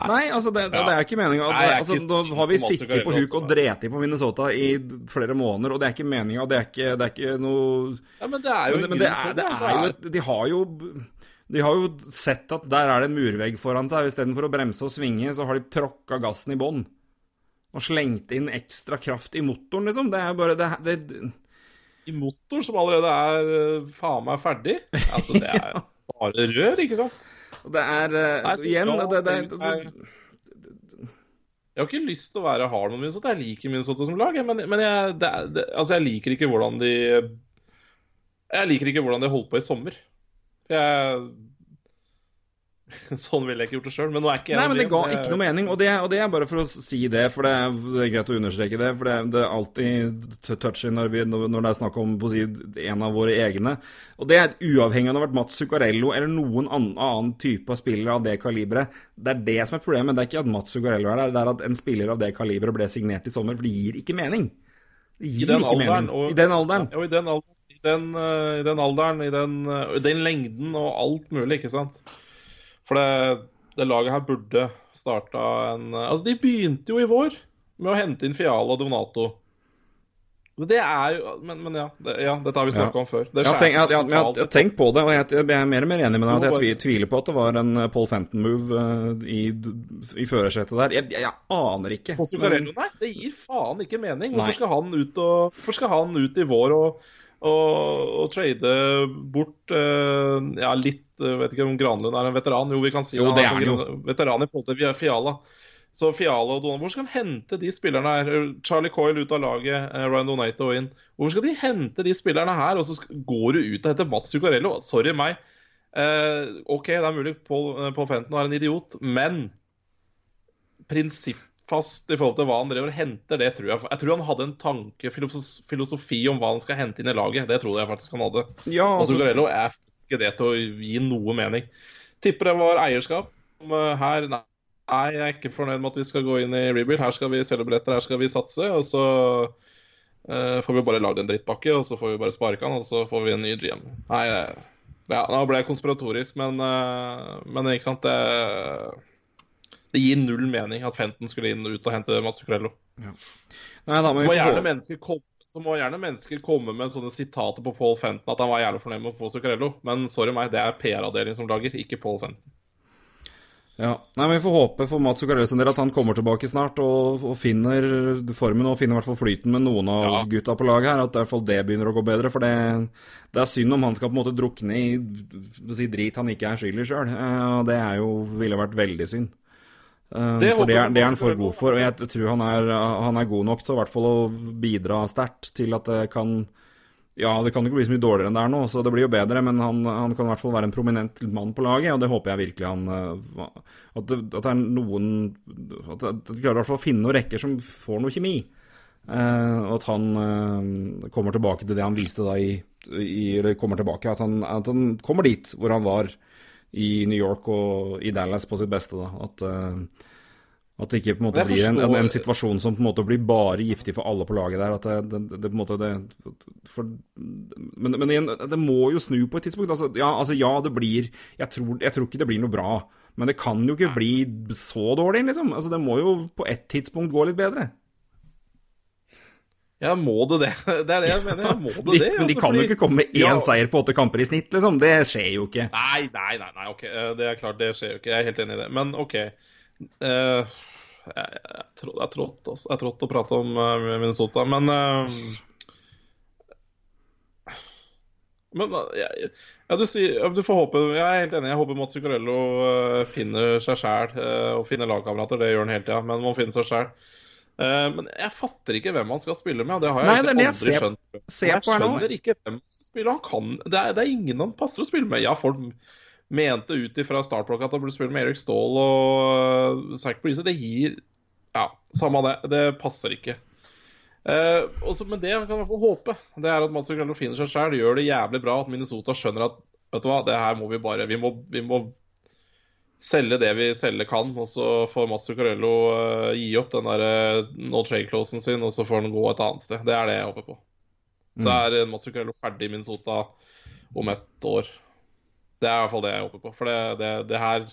Nei, altså, det, det, det er ikke meninga. Altså, nå har vi sittet på huk og dreti på Minnesota i flere måneder, og det er ikke meninga. Det, det er ikke noe Ja, men det er jo Men, en men det, er, det er jo et, De har jo De har jo sett at der er det en murvegg foran seg. Istedenfor å bremse og svinge, så har de tråkka gassen i bånn. Og slengt inn ekstra kraft i motoren, liksom. Det er bare det, det, I motor som allerede er eh, faen meg ferdig. Altså, det er (laughs) bare rør, ikke sant? Det er uh, Igjen ja, det, det, det Jeg har ikke lyst til å være hard med Minnesota. Jeg liker Minnesota som lag, men, men jeg, altså jeg liker ikke hvordan de Jeg liker ikke hvordan de holdt på i sommer. Jeg, (laughs) sånn ville jeg ikke gjort det sjøl, men nå er ikke jeg Nei, men det ga ikke noe mening, og det, og det er bare for å si det, for det er, det er greit å understreke det. For det, det er alltid touchy når, vi, når det er snakk om på å si, en av våre egne. Og det er uavhengig av om det har vært Mats Zuccarello eller noen annen, annen type av spillere av det kaliberet. Det er det som er problemet. Det er ikke at Mats Zuccarello er der, det er at en spiller av det kaliberet ble signert i sommer, for det gir ikke mening. Det gir ikke alderen, mening. og- I den alderen. Og i den, alderen, i, den, eh, I den alderen, i den, eh, i den lengden og alt mulig, ikke sant? For det, det laget her burde starta en eh, Altså, de begynte jo i vår med å hente inn Fiala og Donato. Det er jo Men, men ja, det, ja, dette har vi snakka Ja. om før. Det Jeg tenk ja, ja, tenkt på det, og jeg, jeg er mer og mer enig med deg. at Jeg tviler på at det var en eh, Paul Fenton-move eh, i, i førersetet der. Jeg, jeg, jeg aner ikke. Men- nei, det gir faen ikke mening. Hvorfor skal han ut, og, hvorfor skal han ut i vår og, og trade bort uh, ja, litt uh, Vet ikke om Granlund er en veteran. Jo, vi kan si Jo, det er han jo. veteran i forhold til Fiala. Så Fiala og Donald, Hvor skal han hente de spillerne her? Charlie Coyle ut av laget, uh, Ryan Donato inn. Hvor skal de hente de spillerne her? Og så går du ut og henter Mats Zuccarello. Sorry meg. Eh, OK, det er mulig Paul, eh, Paul Fenton er en idiot, men prinsippfast i forhold til hva han drev og henter, det tror jeg Jeg tror han hadde en tanke, filosofi om hva han skal hente inn i laget. Det tror jeg faktisk han hadde. Ja, Og altså, Zuccarello er ikke det til å gi noe mening. Tipper det var eierskap. eh, her Nei, jeg er ikke fornøyd med at vi skal gå inn i rebuild. Her skal vi selge billetter, her skal vi satse. Og så uh, får vi bare lagd en drittpakke, og så får vi bare sparke han, og så får vi en ny GM. Nei, eh, ja, nå ble jeg konspiratorisk, men, uh, men ikke sant det, det gir null mening at Fenton skulle inn og ut og hente Mats Zuccarello. Nei, da må Så vi må få gjerne mennesker komme så må gjerne mennesker komme med sånne sitater på Paul Fenton at han var jævlig fornøyd med å få Zuccarello. Men sorry meg, det er PR-avdelingen som lager, ikke Paul Fenton. Ja, nei, men Vi får håpe for Mats Zuccarello sin del at han kommer tilbake snart og, og finner formen og finner i hvert fall flyten med noen av Ja. gutta på laget her. At i hvert fall det begynner å gå bedre. For det, det er synd om han skal på en måte drukne i si drit han ikke er skyld i sjøl. Og det er jo, ville vært veldig synd. Eh, Det for det er, det er han for god for. Og jeg tror han er, han er god nok til i hvert fall å bidra sterkt til at det kan ja, det kan ikke bli så mye dårligere enn det er nå, så det blir jo bedre. Men han, han kan i hvert fall være en prominent mann på laget, og det håper jeg virkelig han eh, At det, at det er noen at de klarer i hvert fall å finne noen rekker som får noe kjemi. Uh, og at han uh, kommer tilbake til det han viste da i, i Eller kommer tilbake, at han, at han kommer dit hvor han var i New York og i Dallas på sitt beste. da At, eh, at det ikke på en måte blir en, en, en situasjon som på en måte blir bare giftig for alle på laget der. At det, det, det, det på en måte det, for, men, men igjen, det må jo snu på et tidspunkt. Altså, ja, altså, ja, det blir jeg tror, jeg tror ikke det blir noe bra. Men det kan jo ikke bli så dårlig, liksom. Altså, det må jo på et tidspunkt gå litt bedre. Ja, må det det? (laughs) Det er det jeg mener. Ja, må det (laughs) De, det? men de altså, kan jo ikke komme med én Ja. seier på åtte kamper i snitt, liksom. Det skjer jo ikke. Nei, nei, nei, nei, ok. eh, Det er klart, det skjer jo ikke. Jeg er helt enig i det. Men OK. Eh, jeg, jeg, tror er trått, altså. Det er trått å prate om uh, Minnesota, men eh, Men eh, jeg, du, sier, du får håpe Jeg er helt enig. Jeg håper Mats Zuccarello eh, finner seg sjæl og finner lagkamerater. Det gjør han hele tida, men man finner seg sjæl. Men jeg fatter ikke hvem han skal spille med. Det har jeg Nei, aldri ser- skjønt. ser jeg skjønner ikke hvem han skal spille. Han kan, det, er, det er ingen han passer å spille med. Ja, folk mente ut ifra startblokka at han burde spille med Erik Ståhl og uh, Zack Breeze. Det gir Ja, samme det. Det passer ikke. Uh, også, men det han kan i hvert fall håpe, det er at Mats Zuccarello finner seg sjøl, gjør det jævlig bra, at Minnesota skjønner at vet du hva, det her må vi bare Vi må, vi må selge det vi selge kan, og så får Mats Zuccarello eh, gi opp den der eh, no trade-closen sin, og så får han gå et annet sted. Det er det jeg håper på. Så er eh, Mats Zuccarello ferdig i Minnesota om et år. Det er i hvert fall det jeg håper på. For det, det, det her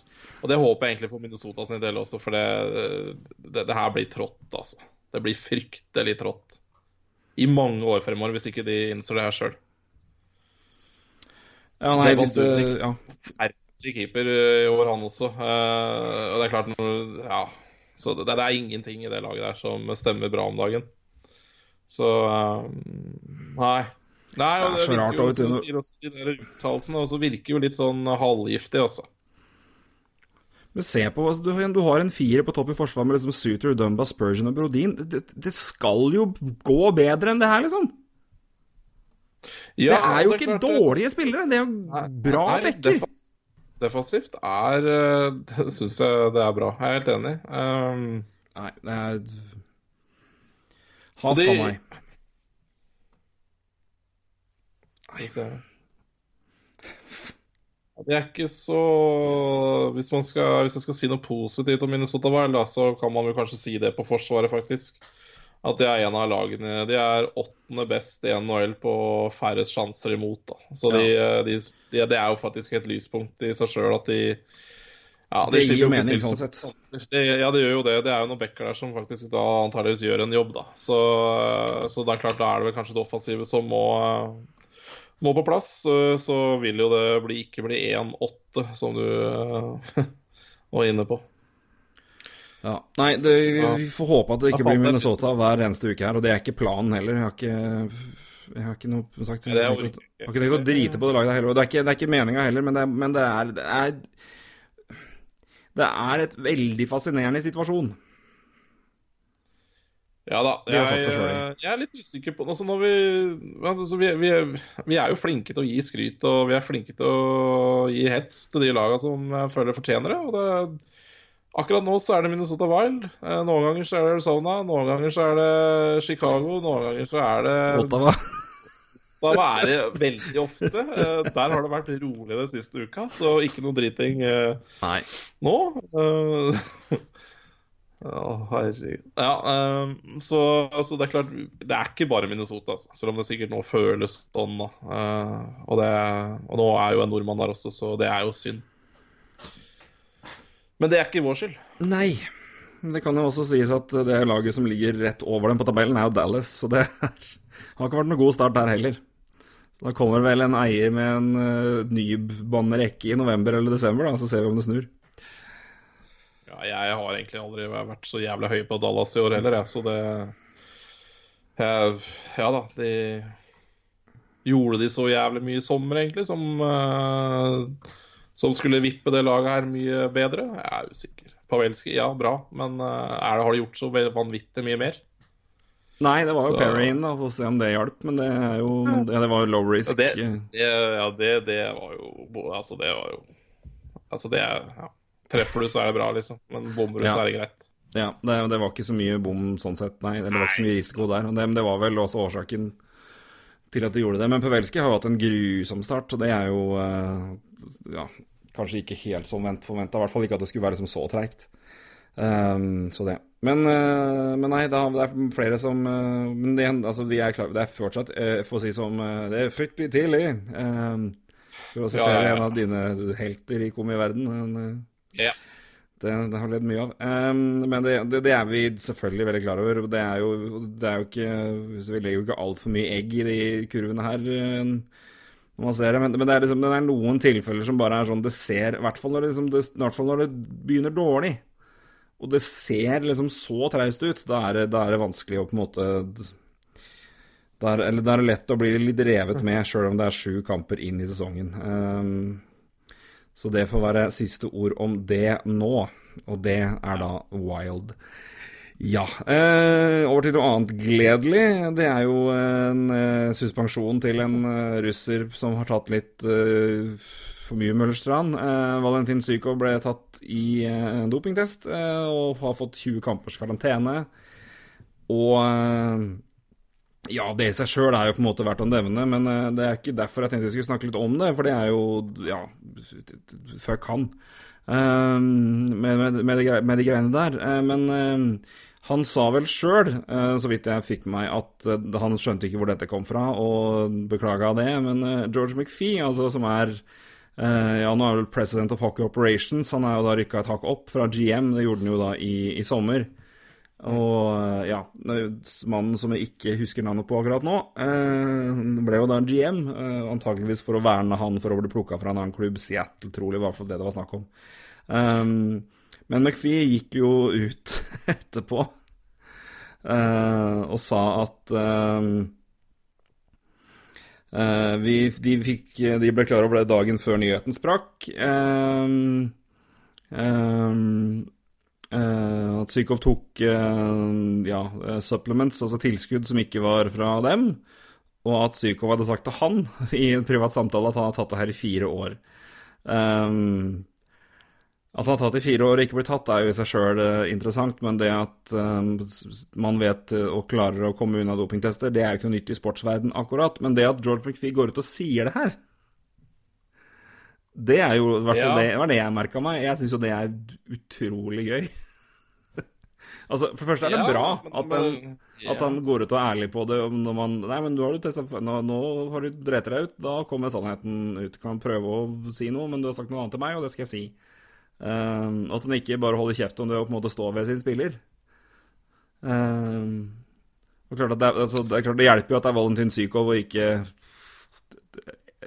Og det håper jeg egentlig for Minnesota sin del også, for det, det, her blir trått, altså. Det blir fryktelig trått. I mange år fremover, hvis ikke de innser det her sjøl. Ja, nei, hvis du. Ja. Ferdig keeper eh, i år, han også. Eh, og det er klart Ja. Så det, det er ingenting i det laget der som stemmer bra om dagen. Så eh, Nei. Nei, og Det er så virker rart, jo, vet du, sier også, De der uttalelsene også virker jo litt sånn halvgiftig, altså. Men se på, altså, du, du har en firer på topp i forsvar med liksom Suter, Dumba, Spurgeon og Brodin. Det, det skal jo gå bedre enn det her, liksom. Ja, det er jo og ikke klart dårlige spillere, det er jo bra bekker. Defensivt er eh, Det syns jeg det er bra. Jeg er helt enig. Um, Nei, det er Ha det for meg. Ja, Det er ikke så hvis, man skal, hvis jeg skal si noe positivt om Minnesota Wild, så kan man vel kanskje si det på Forsvaret, faktisk. At de er en av lagene De er åttende best i NHL på færrest sjanser imot. Da. Så de, de, de, det er jo faktisk et lyspunkt i seg sjøl at de ja, de Det gir jo mening, sånn sett. Det, ja, det gjør jo det. Det er jo noen backer der som faktisk da antageligvis gjør en jobb, da. Så, så det er klart, da er det vel kanskje det offensive som må, må på plass. Så, vil jo det bli, ikke bli 1-8, som du eh, (laughs) var inne på. Ja. Nei, det, vi får håpe at det ikke blir Minnesota hver eneste uke her, og det er ikke planen heller. Jeg har ikke, jeg har ikke noe sagt, jeg er har ikke, tenkt å drite på det laget heller. Og det er ikke, det er ikke meninga heller, men, det, er- men det, er, det er Det er et veldig fascinerende situasjon. Ja da. Jeg, jeg er litt usikker på altså når vi, altså vi, vi, vi er jo flinke til å gi skryt, og vi er flinke til å gi hets til de lagene som jeg føler fortjener det. Og det akkurat nå så er det Minnesota Wild. Eh, Noen ganger så er det Arizona, noen ganger så er det Chicago, noen ganger så er det Ottawa. da det veldig ofte. Eh, der har det vært rolig den siste uka, så ikke noe driting eh, Nei. nå. (laughs) Å, herregud. Ja, så, altså, det er klart Det er ikke bare Minnesota, altså. selv om det sikkert nå føles sånn. Og, det, og nå er jo en nordmann der også, så det er jo synd. Men det er ikke vår skyld. Nei. Det kan jo også sies at det laget som ligger rett over dem på tabellen, er jo Dallas. Så det er, har ikke vært noe god start der heller. Så Da kommer vel en eier med en uh, nybåndrekke i november eller desember, da, så ser vi om det snur. Ja, jeg har egentlig aldri vært så jævlig høy på Dallas i år heller, jeg, så det jeg, Ja da, de Gjorde de så jævlig mye i sommer, egentlig, som eh, Som skulle vippe det laget her mye bedre? Jeg er usikker. Pavelski, ja, bra, men eh, er det, har de gjort så vanvittig mye mer? Nei, det var jo Perrin, da, for å se om det hjalp. Men det er jo ja, Det var jo low risk. Ja, det, det, ja, det, det var jo Altså, det var jo Altså, det er ja. Treffer du, så er det bra, liksom. Men bommer du, Ja. så er det greit. Ja, det, det var ikke så mye bom sånn sett, nei. Det var ikke så mye risiko der. Og det, men det var vel også årsaken til at de gjorde det. Men Pavelski har jo hatt en grusom start, og det er jo eh, ja, kanskje ikke helt som forventa. I hvert fall ikke at det skulle være liksom så treigt. Um, så det. Men, uh, men nei, det, er flere som uh, Men det, altså, vi er klar, det er fortsatt, uh, for å si som Det er fryktelig tidlig. Um, for å sitere Ja, ja, ja. en av dine helter i komiverden. en, eh, Ja. det, det har ledd mye av. Um, men det, det, det er vi selvfølgelig veldig klar over. Det er jo, det er jo ikke Vi legger jo ikke altfor mye egg i de kurvene her. Når man ser det, Men, men det, er liksom, det er noen tilfeller som bare er sånn Det ser I hvert fall når det, liksom, det, når det begynner dårlig, og det ser liksom så traust ut, da er, da er det vanskelig å på en måte da er, eller da er det lett å bli litt revet med, sjøl om det er sju kamper inn i sesongen. Um, så det får være siste ord om det nå, og det er da Wild. Ja. Eh, over til noe annet gledelig. Det er jo en eh, suspensjon til en eh, russer som har tatt litt eh, for mye Møllerstrand. Eh, Valentin Sykov ble tatt i eh, en dopingtest og har fått 20 kampers karantene. Og ja, det i seg sjøl er jo på en måte verdt å nevne, men det er ikke derfor jeg tenkte vi skulle snakke litt om det, for det er jo ja, fuck han. eh, med, med, med, de, med de greiene der. Men han sa vel sjøl, så vidt jeg fikk meg, at eh, han skjønte ikke hvor dette kom fra, og beklaga det. Men eh, George McPhee, altså, som er eh, ja, nå er vel president of Hockey Operations, han er jo da rykka et hakk opp fra GM, det gjorde han jo da i, i sommer. Og eh, ja, mannen som jeg ikke husker navnet på akkurat nå, eh, ble jo da GM, eh, antageligvis for å verne han for å bli plukka fra en annen klubb, Seattle trolig, i hvert fall det det var snakk om. Um, men McPhee gikk jo ut (laughs) etterpå eh, og sa at um, eh, vi, de, fikk, de ble klar over det dagen før nyheten sprakk. Eh, at Sykov tok eh, ja, eh, supplements, altså tilskudd som ikke var fra dem, og at Sykov hadde sagt til han (laughs) i en privat samtale at han har tatt det her i fire år. Um, at han har tatt i fire år og ikke blitt tatt, er jo i seg sjøl interessant, men det at um, man vet eh, og klarer å komme unna dopingtester, det er jo ikke noe nytt i sportsverden akkurat. Men det at George McPhee går ut og sier det her, det er jo i hvert fall Ja. det, var det jeg merka meg. Jeg syns jo det er utrolig gøy. (laughs) altså, for det første er det Ja, bra at, men- at han går ut og er ærlig på det. Når man, nei, men nå har du testa nå, nå har du drept deg ut. Da kommer sannheten ut. Kan prøve å si noe, men du har sagt noe annet til meg, og det skal jeg si. Um, at han ikke bare holder kjeft om det og på en måte står ved sin spiller. Um, og klart at det, er- altså, det, er klart det hjelper jo at det er Valentin Sykov og ikke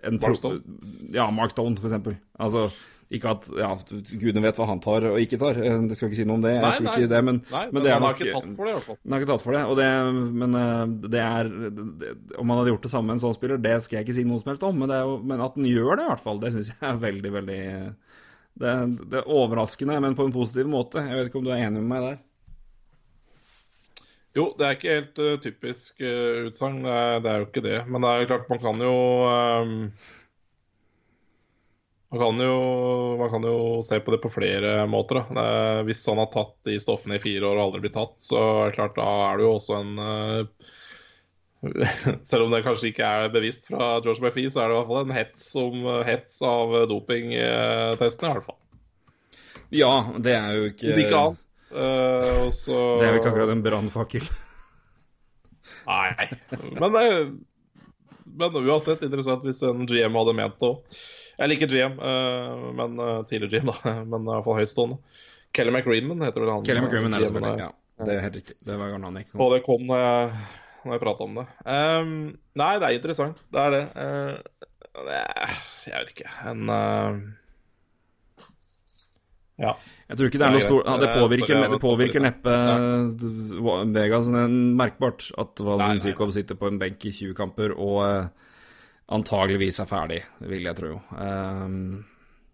en Mark Stone. Ja, Mark Stone, for eksempel. Altså, ikke at ja, gudene vet hva han tar og ikke tar. Eh, Det skal ikke si noe om det. Jeg Nei, tror nei. ikke det, men, Nei, men men, det er han har ikke tatt for det, i hvert fall. han har ikke tatt for det, og det, men eh, det er det, Om han hadde gjort det samme med en sånn spiller, det skal jeg ikke si noe som helst om, men, det jo, men at han gjør det, i hvert fall, det syns jeg er veldig, veldig det, det er overraskende, men på en positiv måte. Jeg vet ikke om du er enig med meg der? Jo, det er ikke helt uh, typisk uh, utsagn, det, det er jo ikke det. Men det er klart, man kan jo um, man, kan jo man kan jo se på det på flere måter. Er, hvis han har tatt de stoffene i fire år og aldri blitt tatt, så er det klart da er det jo også en eh, (laughs) Selv om det kanskje ikke er bevisst fra George McPhee, så er det i hvert fall en hets, om, hets av dopingtestene, i hvert fall. Ja, det er jo ikke Om ikke annet. Uh, også... Det er jo ikke akkurat en brannfakkel. (laughs) Nei. Men, men uansett interessant hvis en GM hadde ment det òg. Jeg liker GM, men tidligere GM, da. (laughs) Men i hvert fall høytstående. Kelly McGreeman heter vel han. Kelly McGreeman er det selvfølgelig. Ja, det er helt riktig. Det var navnet jeg ikke kom Og det kom når jeg, prater om det. Um, nei, det er interessant. Det er det. Uh, det er, jeg vet ikke En uh, Ja. Jeg tror ikke det er noe stor ja, Det Eh, påvirker, det påvirker neppe sånn merkbart at Nei, nei, sitter på en benk i 20 kamper og uh, antageligvis er ferdig, vil jeg tro. Um,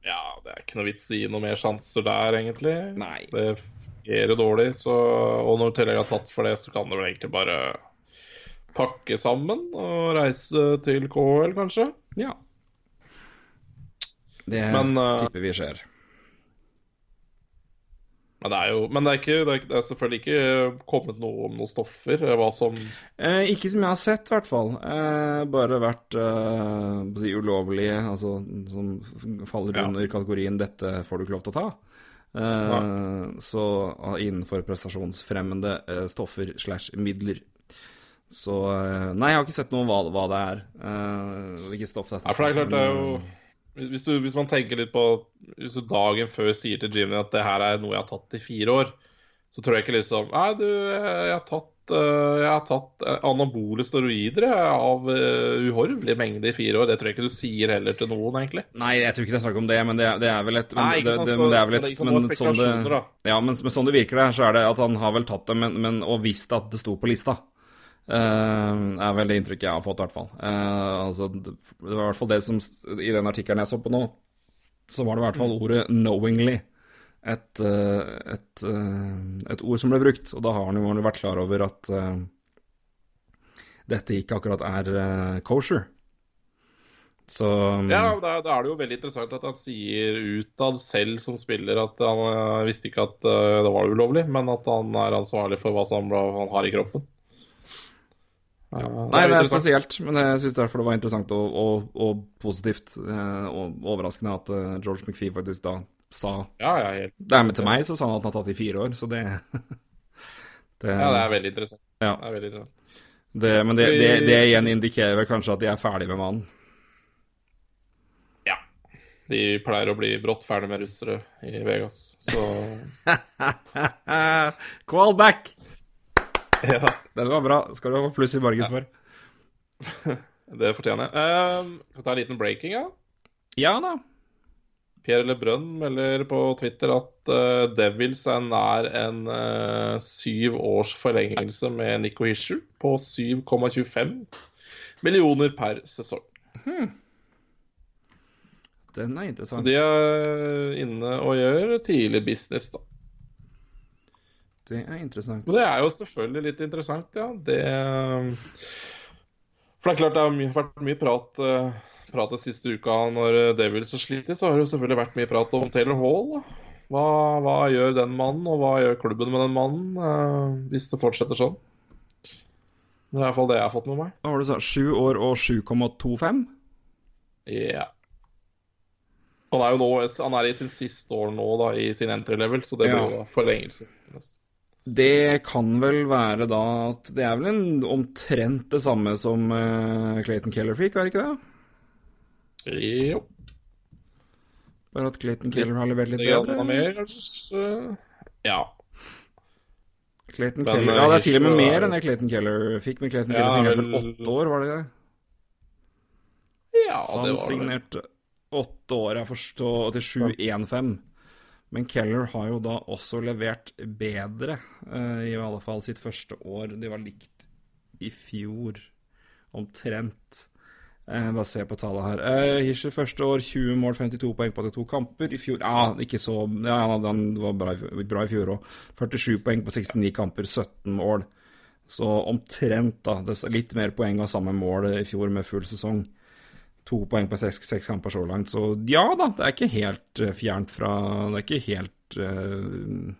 ja, det er ikke noe vits i noe mer sjanser der, egentlig. nei. Det fungerer dårlig, så, og når tillegg har tatt for det, så kan det vel egentlig bare pakke sammen og reise til KL, kanskje. Ja. Det Men, uh, tipper vi skjer. Men det er jo Men det er, ikke, det er, det er selvfølgelig ikke kommet noe om noen stoffer, eh, hva som Eh, ikke som jeg har sett, i hvert fall. Eh, bare vært eh, si ulovlige, altså som faller Ja. under kategorien 'dette får du ikke lov til å ta'. Eh, Så ah, innenfor prestasjonsfremmende eh, stoffer slash midler. Så eh, Nei, jeg har ikke sett noe om hva, hva det er. Uh, hvilket stoff det er Nei, for det er jo hvis, du, hvis man tenker litt på Hvis du dagen før sier til Jimmy at det her er noe jeg har tatt i fire år, så tror jeg ikke liksom Nei, du, jeg har tatt eh, jeg har tatt eh, anabole steroider av uh, uhorvelig mengde i fire år. Det tror jeg ikke du sier heller til noen, egentlig. Nei, jeg tror ikke det er snakk om det, men det, er- det er vel et men, Nei, ikke det, sant, det, så- det er vel et er ikke sant, men sånn det. Ja, men, men sånn det virker der, så er det at han har vel tatt det, men, men, og visst at det sto på lista. Eh, er vel det inntrykket jeg har fått, i hvert fall. Uh, altså, det, var i hvert fall det som I den artikkelen jeg så på nå, så var det i hvert fall ordet 'knowingly'. Et, eh, et, et ord som ble brukt, og da har han jo vært klar over at uh, dette ikke akkurat er kosher. Så Ja, da, da er det jo veldig interessant at han sier utad selv som spiller at han visste ikke at det var ulovlig, men at han er ansvarlig for hva som han har i kroppen. Eh, Nei, det er spesielt, men jeg syns derfor det var interessant og, og, og positivt eh, og overraskende at eh, George McPhee faktisk da sa Ja, ja, helt, Det er med til meg, så sa han at han har tatt i fire år, så det (laughs) det, ja, det er veldig interessant. Ja. Det er veldig interessant. det, Men det, det, det igjen indikerer vel kanskje at de er ferdig med mannen. Ja. De pleier å bli brått ferdig med russere i Vegas, så (laughs) Call back! (laughs) ja, Den var bra. Skal du ha pluss i margen for. (laughs) det fortjener jeg. Skal vi ta en liten breaking, ja? Ja da. Pierre LeBrun melder på Twitter at uh, Devils er nær en uh, syv års forlengelse med Nico Hischer på 7,25 millioner per sesong. Den er Så interessant. de er inne og gjør tidlig business, da. Det er interessant. Men det er jo selvfølgelig litt interessant, ja. Det For det er klart det har my vært mye prat, eh, prat den siste uka når Devils har slitt, så har det jo selvfølgelig vært mye prat om Taylor Hall. Hva, hva gjør den mannen, og hva gjør klubben med den mannen, eh, hvis det fortsetter sånn? Det er i hvert fall det jeg har fått med meg. Hva var det du sa? Sju år og 7,25? Ja. Han er jo nå Han er i sin siste år nå, da, i sin entry level, så det Ja. blir jo forlengelse. neste. Det kan vel være da at Det er vel en, omtrent det samme som uh, Clayton Keller fikk, var det ikke det? Jo. Bare at Clayton Keller har levert litt Det bedre? mer, kanskje. Ja. Clayton Men, Keller eh, Ja, det er til og med mer er- enn det Clayton Keller fikk, men Clayton Ja, Keller signerte vel- åtte år, var det det? Ja, det var det. Han signerte åtte år, jeg forstår, til 7-1-5. Men Keller har jo da også levert bedre, eh, i alle fall sitt første år. De var likt i fjor, omtrent. Eh, bare se på tallet her. Uh, Hischer første år 20 mål, 52 poeng på 82 kamper. I fjor Ja, ikke så Ja, han, var bra, i- fjor òg. 47 poeng på 69 kamper, 17 mål. Så omtrent, da. Litt mer poeng og samme mål i fjor med full sesong. To poeng på seks, seks kamper så langt. Så ja da, det er ikke helt eh, fjernt fra Det er ikke helt uh,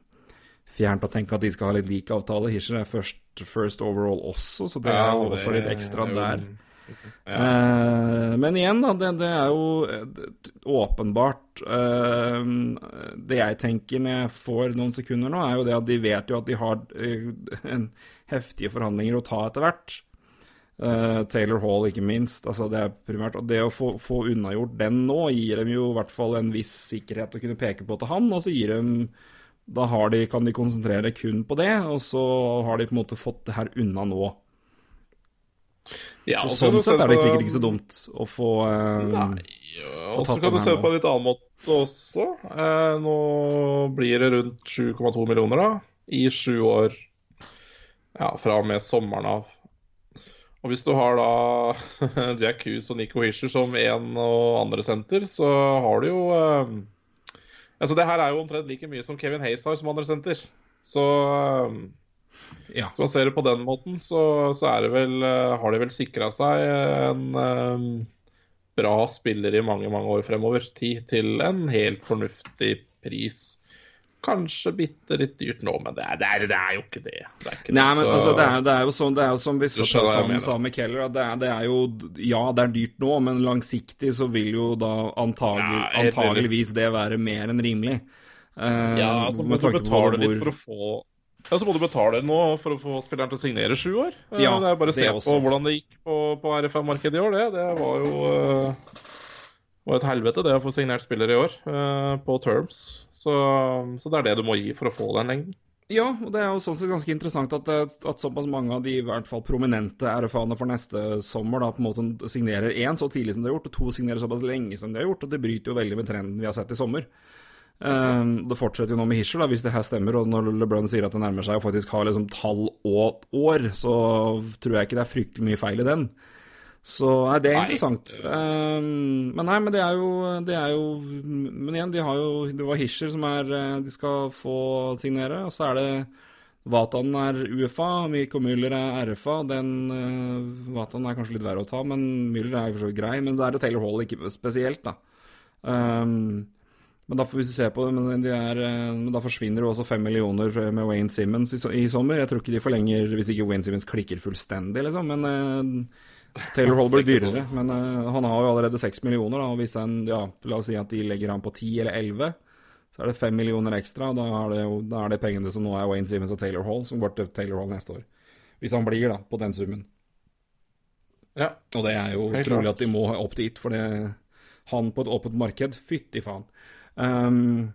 fjernt å tenke at de skal ha litt lik avtale. Hischer er først first overall også, så det er jo også litt ekstra er jo- der. Ja. Eh, men igjen, da, det, det er jo åpenbart Det jeg tenker når jeg får noen sekunder nå, er jo det at de vet jo at de har en heftige forhandlinger å ta etter hvert. Eh, Taylor Hall, ikke minst. Altså, det er primært Og det å få, få unnagjort den nå, gir dem jo i hvert fall en viss sikkerhet å kunne peke på til han, og så gir dem Da har de, kan de konsentrere kun på det, og så har de på en måte fått det her unna nå. Ja, Så sånn sett er det sikkert ikke så dumt å få uh, Nei, og så kan du se på en litt annen måte også. Uh, nå blir det rundt 7,2 millioner da, i sju år ja, fra og med sommeren av. Og hvis du har da (laughs) Jack Hughes og Nico Hischer som én og andre senter, så har du jo eh, Altså, det her er jo omtrent like mye som Kevin Hayes har som andre senter. Så eh, Ja. Så man ser det på den måten, så, så er det vel, eh, har de vel sikra seg en eh, bra spiller i mange, mange år fremover. Tid til en helt fornuftig pris. Kanskje bitte litt dyrt nå, men det er, det er, det er jo ikke det. det, er ikke Nei, men så- altså, er, det er jo sånn Det er jo som vi sa med Keller, at det er, det jo Ja, det er dyrt nå, men langsiktig så vil jo da antagel, Ja, antageligvis det være mer enn rimelig. Uh, Ja, så må med tanke på betale litt hvor- for å få ja, så må du betale nå for å få spilleren til å signere sju år. Eh, Ja, det er bare å se på hvordan det gikk på, på RFM-markedet i år. Det, det var jo eh, var et helvete, det å få signert spillere i år eh, på terms. Så, så det er det du må gi for å få den lengden. Ja, og det er jo sånn sett ganske interessant at, at såpass mange av de i hvert fall prominente RFA-ene for neste sommer da på en måte signerer én så tidlig som de har gjort, og to signerer såpass lenge som de har gjort, og det bryter jo veldig med trenden vi har sett i sommer. Eh, det fortsetter jo nå med Hischer, hvis det her stemmer, og når LeBron sier at det nærmer seg og faktisk har liksom tall og år, så tror jeg ikke det er fryktelig mye feil i den. Så nei, det er interessant. Eh, men nei, men det er jo Det er jo Men igjen, de har jo Det var Hischer som er eh, De skal få signere, og så er det Vatan er UFA, Mirko Müller er RFA. Den uh, Vatan er kanskje litt verre å ta, men Müller er jo for så vidt grei. Men det er jo Taylor Hall ikke spesielt, da. Um, men da får vi se på det, men, de er, eh, men da forsvinner jo også fem millioner med Wayne Simmons i, i sommer. Jeg tror ikke de forlenger hvis ikke Wayne Simmons klikker fullstendig, liksom. Men eh, Taylor Hall blir dyrere. Men uh, han har jo allerede seks millioner, da. Og hvis han, ja, la oss si at de legger han på ti eller elleve, så er det fem millioner ekstra. Da er det da er det pengene som nå er Wayne Simmons og Taylor Hall, som går til Taylor Hall neste år. Hvis han blir, da, på den summen. Ja. Og det er jo Helt trolig at de må opp dit, for det han på et åpent marked, fytti faen. Um,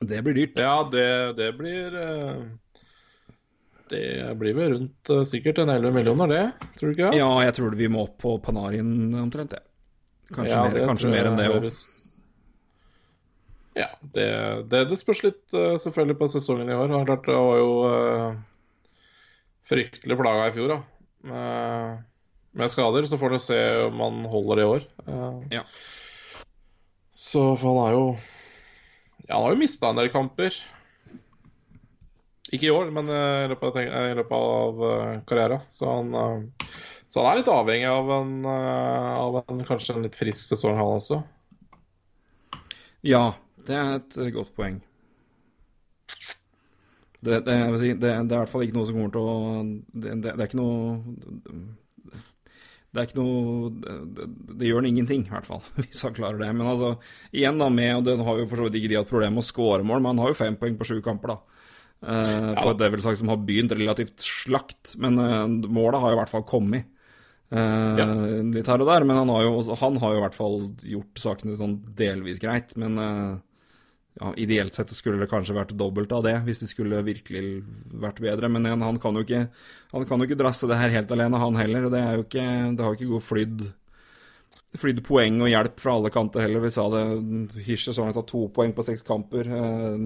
det blir dyrt. Ja, det, det blir eh, Det blir vel rundt eh, sikkert en 11 millioner, det. Tror du ikke? Ja, jeg tror vi må opp på Panarin omtrent, det. Kanskje, Ja, mer, kanskje mer enn det òg. Ja, det, det, det spørs litt eh, selvfølgelig på sesongen i år. Det klart, det var jo uh, fryktelig plaga i fjor, da. Med, med skader. Så får vi se om han holder i år. Uh, Ja. Så for han er jo Ja, han har jo mista en del kamper. Ikke i år, men eh, i løpet av, i løpet av eh, karrieren. Så han, eh, så han er litt avhengig av en, av en kanskje en litt frisk sesong, han også. Ja, det er et godt poeng. Det, det, si, det, det er i hvert fall ikke noe som kommer til å det er ikke noe Det er ikke noe Det, det gjør han ingenting, i hvert fall, (laughs) hvis han klarer det. Men altså, igjen da med Og den har jo for så vidt ikke de hatt problemer med å skåre mål, men han har jo fem poeng på sju kamper, da. Eh, på et Devils-lag som har begynt relativt slakt, men uh, målet har jo i hvert fall kommet. Uh, Ja. Litt her og der, men han har, jo, han har jo i hvert fall gjort sakene sånn delvis greit. Men ja, ideelt sett skulle det kanskje vært dobbelt av det, hvis det skulle virkelig vært bedre. Men igjen, han kan jo ikke Han kan jo ikke drasse det her helt alene, han heller. Det er jo ikke Det har jo ikke god flydd flydd poeng og hjelp fra alle kanter heller. Vi sa det Hirsch så han har to poeng på seks kamper. Eh,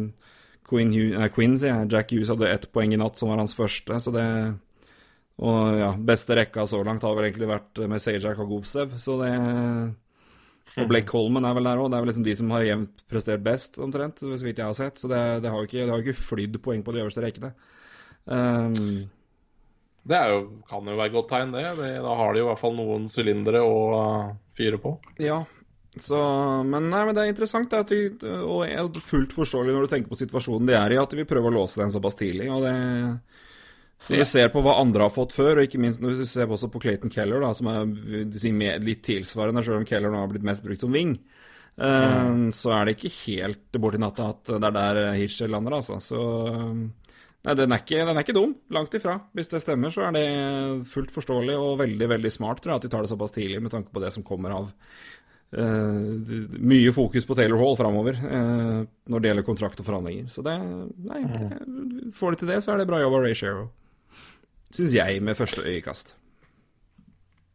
Quinn, Hugh- Queen sier jeg. Jack Hughes hadde ett poeng i natt, som var hans første. Så det Og ja, beste rekka så langt har vel egentlig vært med Sajak og Gobsev, så det Og Blake Coleman er vel der òg. Det er vel liksom de som har jevnt prestert best, omtrent, så vidt jeg har sett. Så det, det har jo ikke, det har ikke flydd poeng på de øverste rekkene. Um, Det er jo, kan jo være et godt tegn, det. det. Da har de jo i hvert fall noen sylindere å uh, fyre på. Ja, så, men, nei, men det er interessant, det at de, og er fullt forståelig når du tenker på situasjonen de er i, at de vil prøve å låse den såpass tidlig. og det Når vi ser på hva andre har fått før, og ikke minst når vi ser også på Clayton Keller, da, som er litt tilsvarende, selv om Keller nå har blitt mest brukt som wing, mm. så er det ikke helt borti natta at det er der Hirschel lander, altså. Så nei, den er, ikke, den er ikke dum. Langt ifra. Hvis det stemmer, så er det fullt forståelig og veldig, veldig smart, tror jeg, at de tar det såpass tidlig, med tanke på det som kommer av Uh, mye fokus på Taylor Hall framover uh, når det gjelder kontrakt og forhandlinger. Så det, nei, det, får de til det, så er det bra jobb av Ray Shero syns jeg, med første øyekast.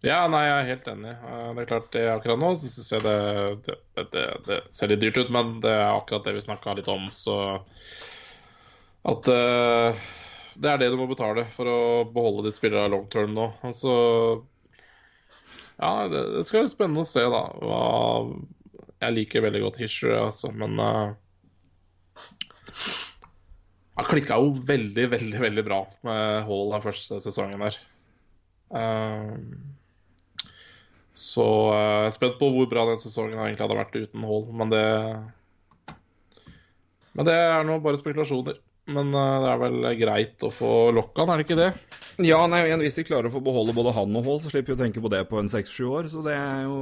Ja, nei, jeg er helt enig. Det er klart, det akkurat nå så syns jeg det, det, det, det, ser litt dyrt ut, men det er akkurat det vi snakka litt om, så At uh, det er det du må betale for å beholde de spillerne long term nå. Altså Ja, det, skal være spennende å se, da. Hva, jeg liker veldig godt Hisher, altså, men uh, han klikka jo veldig, veldig veldig bra med Hall den første sesongen der. Uh, så uh, jeg er spent på hvor bra den sesongen egentlig hadde vært uten Hall, men det Men det er nå bare spekulasjoner. Men uh, det er vel greit å få lokka han, er det ikke det? Ja, nei, hvis de klarer å få beholde både han og Hall, så slipper vi å tenke på det på en seks-sju år, så det er jo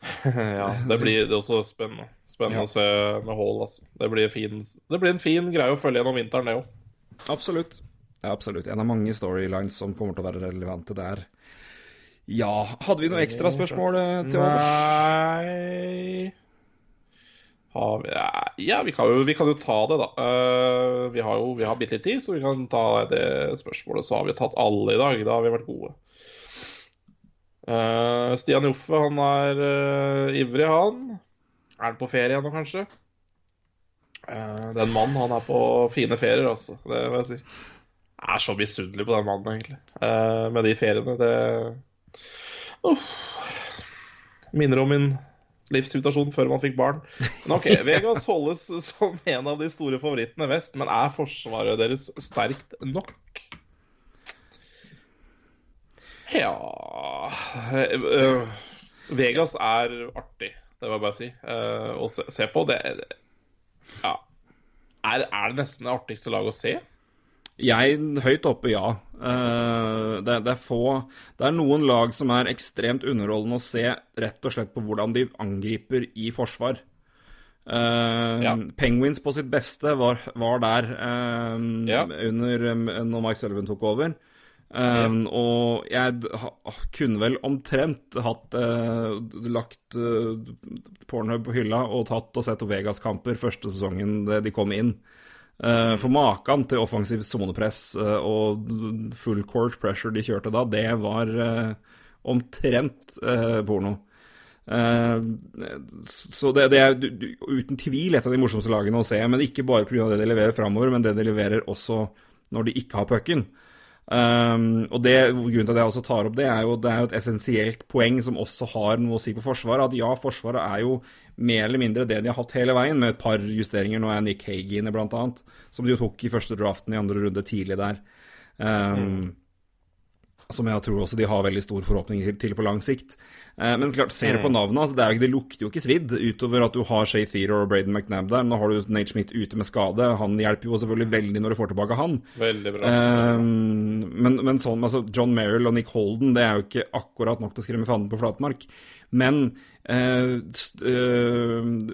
(laughs) Ja, det blir det også spennende. Spennende ja. å se med Hall. Altså. Det, blir fin, det, blir en fin greie å følge gjennom vinteren, det òg. Absolutt. Ja, absolutt. En av mange storylines som kommer til å være relevante der. Ja Hadde vi noe ekstra spørsmål eh, til overs? Nei har Ja, vi kan, jo, vi kan jo ta det, da. Uh, vi har jo vi har bitte litt tid, så vi kan ta det spørsmålet. Så har vi tatt alle i dag. Da har vi vært gode. Uh, Stian Joffe, han er uh, ivrig, han. Er han på ferie ennå, kanskje? Uh, den mannen, han er på fine ferier, altså. Det må jeg si. Jeg er så misunnelig på den mannen, egentlig. Med de feriene. Det Uff. minner om min livssituasjon før man fikk barn. Men OK, (laughs) Vegas holdes som en av de store favorittene vest, men er forsvaret deres sterkt nok? Ja Vegas er artig. Det må jeg bare si. Uh, å se, se, på. Det ja. er, er, det nesten det artigste laget å se? Jeg høyt oppe, ja. Uh, det, det, er få Det er noen lag som er ekstremt underholdende å se, rett og slett på hvordan de angriper i forsvar. Uh, ja. Penguins på sitt beste var, var der uh, ja. under når Mike Sullivan tok over. Ja. og jeg kunne vel omtrent hatt lagt Pornhub på hylla og tatt og sett Vegas-kamper første sesongen de kom inn. Uh, for maken til offensivt sonepress og full court pressure de kjørte da, det var omtrent porno. så det, det er uten tvil et av de morsomste lagene å se, men ikke bare pga. det de leverer framover, men det de leverer også når de ikke har pucken. Um, og det, Grunnen til at jeg også tar opp det, er jo det er et essensielt poeng som også har noe å si på Forsvaret. At ja, Forsvaret er jo mer eller mindre det de har hatt hele veien, med et par justeringer. Nå er Nick Hague inne, annet, som de jo tok i første draften i andre runde tidlig der. Um, mm som jeg tror også de har veldig stor forhåpning til på lang sikt. Eh, men klart, ser du på mm. navnet, altså, det, jo, det, lukter jo ikke svidd, utover at du har Shay Theodore og Braden McNab der. Nå har du Nate Schmidt ute med skade. Han hjelper jo selvfølgelig veldig når du får tilbake han. Veldig bra. Um, men, men, sånn, altså, John Merrill og Nick Holden, det er jo ikke akkurat nok til å skremme fanden på flatmark. Men I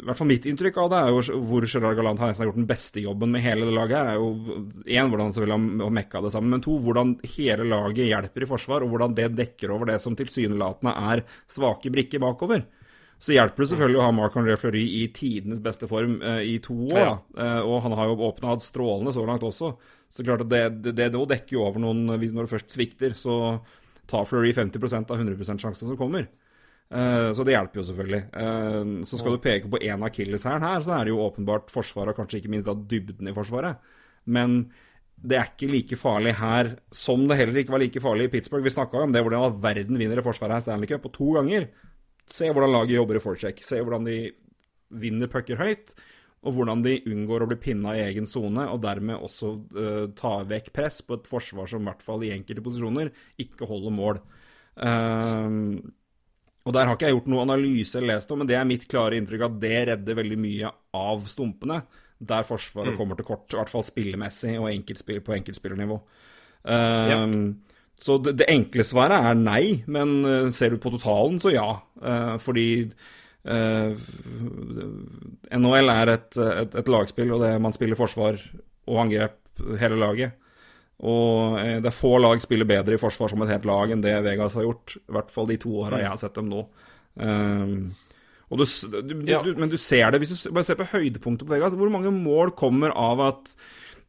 hvert fall mitt inntrykk av det er jo hvor Gerard Galant har gjort den beste jobben med hele det laget. her, er jo Én, hvordan han selvfølgelig har mekka det sammen, men to, hvordan hele laget hjelper i forsvar, og hvordan det dekker over det som tilsynelatende er svake brikker bakover. Så hjelper det selvfølgelig å ha Marc-André Fleury i tidenes beste form uh, i to år. Ja. og han har jo åpna hatt strålende så langt også. Så klart at det, det, det, det dekker jo over noen Når det først svikter, så tar Fleury 50% av 100% sjansen som kommer. Uh, så det hjelper jo selvfølgelig. Uh, så skal du peke på én akilleshæl her, så er det jo åpenbart Forsvaret, og kanskje ikke minst da dybden i Forsvaret. Men det er ikke like farlig her som det heller ikke var like farlig i Pittsburgh. Vi snakka om det hvordan all verden vinner i Forsvaret her Stanley Cup, og to ganger. Se hvordan laget jobber i forecheck. Se hvordan de vinner pucker høyt. Og hvordan de unngår å bli pinna i egen sone, og dermed også uh, ta vekk press på et forsvar som i hvert fall i enkelte posisjoner ikke holder mål. Uh, og Der har ikke jeg gjort noe analyse eller lest noe, men det er mitt klare inntrykk at det redder veldig mye av stumpene. der Forsvaret kommer til kort, i hvert fall spillemessig og enkeltspill på enkeltspillernivå. Uh, Så det, det, enkle svaret er nei, men uh, ser du på totalen, så ja. Uh, fordi NHL er et, et, et, lagspill, og det man spiller forsvar og angrep hele laget. Og det er få lag spiller bedre i forsvar som et helt lag enn det Vegas har gjort. I hvert fall de to åra jeg har sett dem nå. Du, du, ja. du, men du ser det, hvis du bare ser på høydepunktet på Vegas, hvor mange mål kommer av at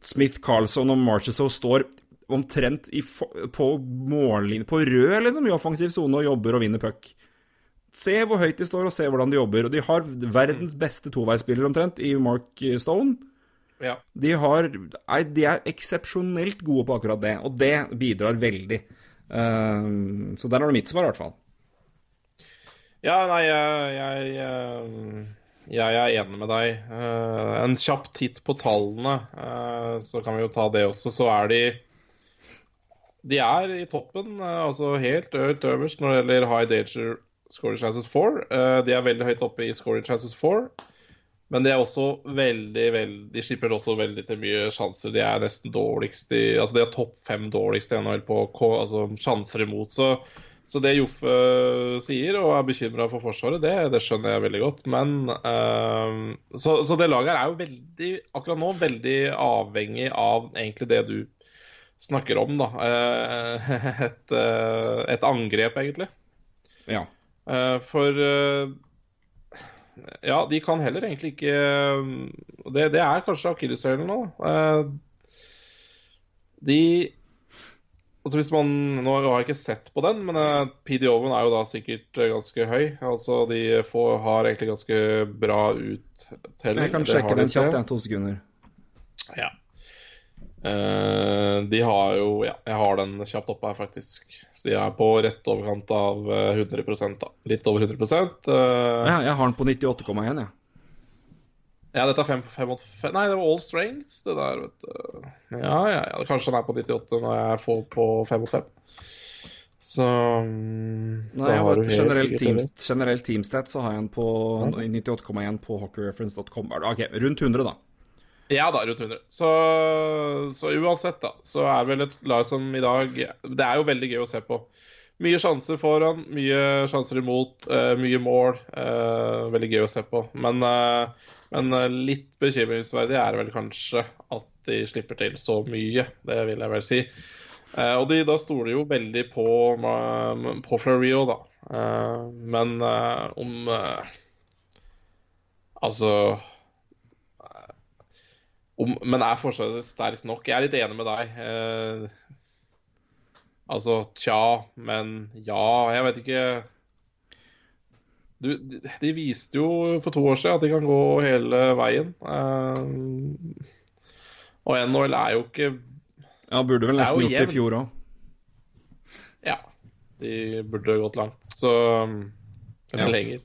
Smith, Carlson og Marchessault står omtrent i, på mållinje, på rød, liksom, i offensiv sone og jobber og vinner puck. Se hvor høyt de står, og se hvordan de jobber. Og de har verdens mm. beste toveispiller omtrent, i Mark Stone. Ja. De, har, de er eksepsjonelt gode på akkurat det, og det bidrar veldig. Uh, så der har du mitt svar, i hvert fall. Ja, nei, jeg, jeg, jeg er enig med deg. Uh, en kjapp titt på tallene, uh, så kan vi jo ta det også. Så er de de er i toppen, eh, altså helt øverst når det gjelder high danger scoring chances for. Eh, de er veldig høyt oppe i scoring chances for. Men de er også veldig, veldig De slipper også veldig til mye sjanser. De er nesten dårligst i Altså de er topp fem dårligst i NHL på altså, sjanser imot. Så, så det Joffe sier og er bekymra for Forsvaret, det, det, skjønner jeg veldig godt. Men uh, så, så, det laget her er jo veldig, akkurat nå, veldig avhengig av egentlig det du snakker om, da. Uh, (laughs) et, uh, et angrep, egentlig. Ja. Eh, for Ja, de kan heller egentlig ikke Det, det er kanskje akilleshælen nå. De Altså hvis man, Nå har jeg ikke sett på den, men PD-oven er jo da sikkert ganske høy. Altså De får, har egentlig ganske bra uttelling. Jeg kan sjekke den kjapt, jeg. To sekunder. Ja. Uh, de har jo Ja, jeg har den kjapt oppe her, faktisk. Så de er på rett overkant av 100 eh, da. Litt over 100 uh, Ja, jeg har den på 98,1, ja. Ja, dette er 5, 5, 5, Nei, det var all strengths, det der, vet du. Ja, ja, ja. Kanskje den er på 98 når jeg får på 5 mot 5. Så mm, Nei, jeg vet, generelt, team, generelt teamstat så har jeg den på 98,1 på hockeyreference.com. Ok, rundt 100, da. Ja da, rundt 100. Så, så, uansett, da, så er vel et lag som i dag Det er jo veldig gøy å se på. Mye sjanser foran, mye sjanser imot, uh, mye mål. Uh, veldig gøy å se på. Men, uh, men litt bekymringsverdig er det vel kanskje at de slipper til så mye. Det vil jeg vel si. og de da stoler jo veldig på, på Florio, da. men om Altså om, men er Forsvaret sterkt nok? Jeg er litt enig med deg. Eh, altså tja, men ja. Jeg vet ikke du, De viste jo for to år siden at de kan gå hele veien. Eh, og NHL er jo ikke Ja, burde vel nesten gjort det i fjor òg. Ja. De burde gått langt. Så Eller ja. lenger.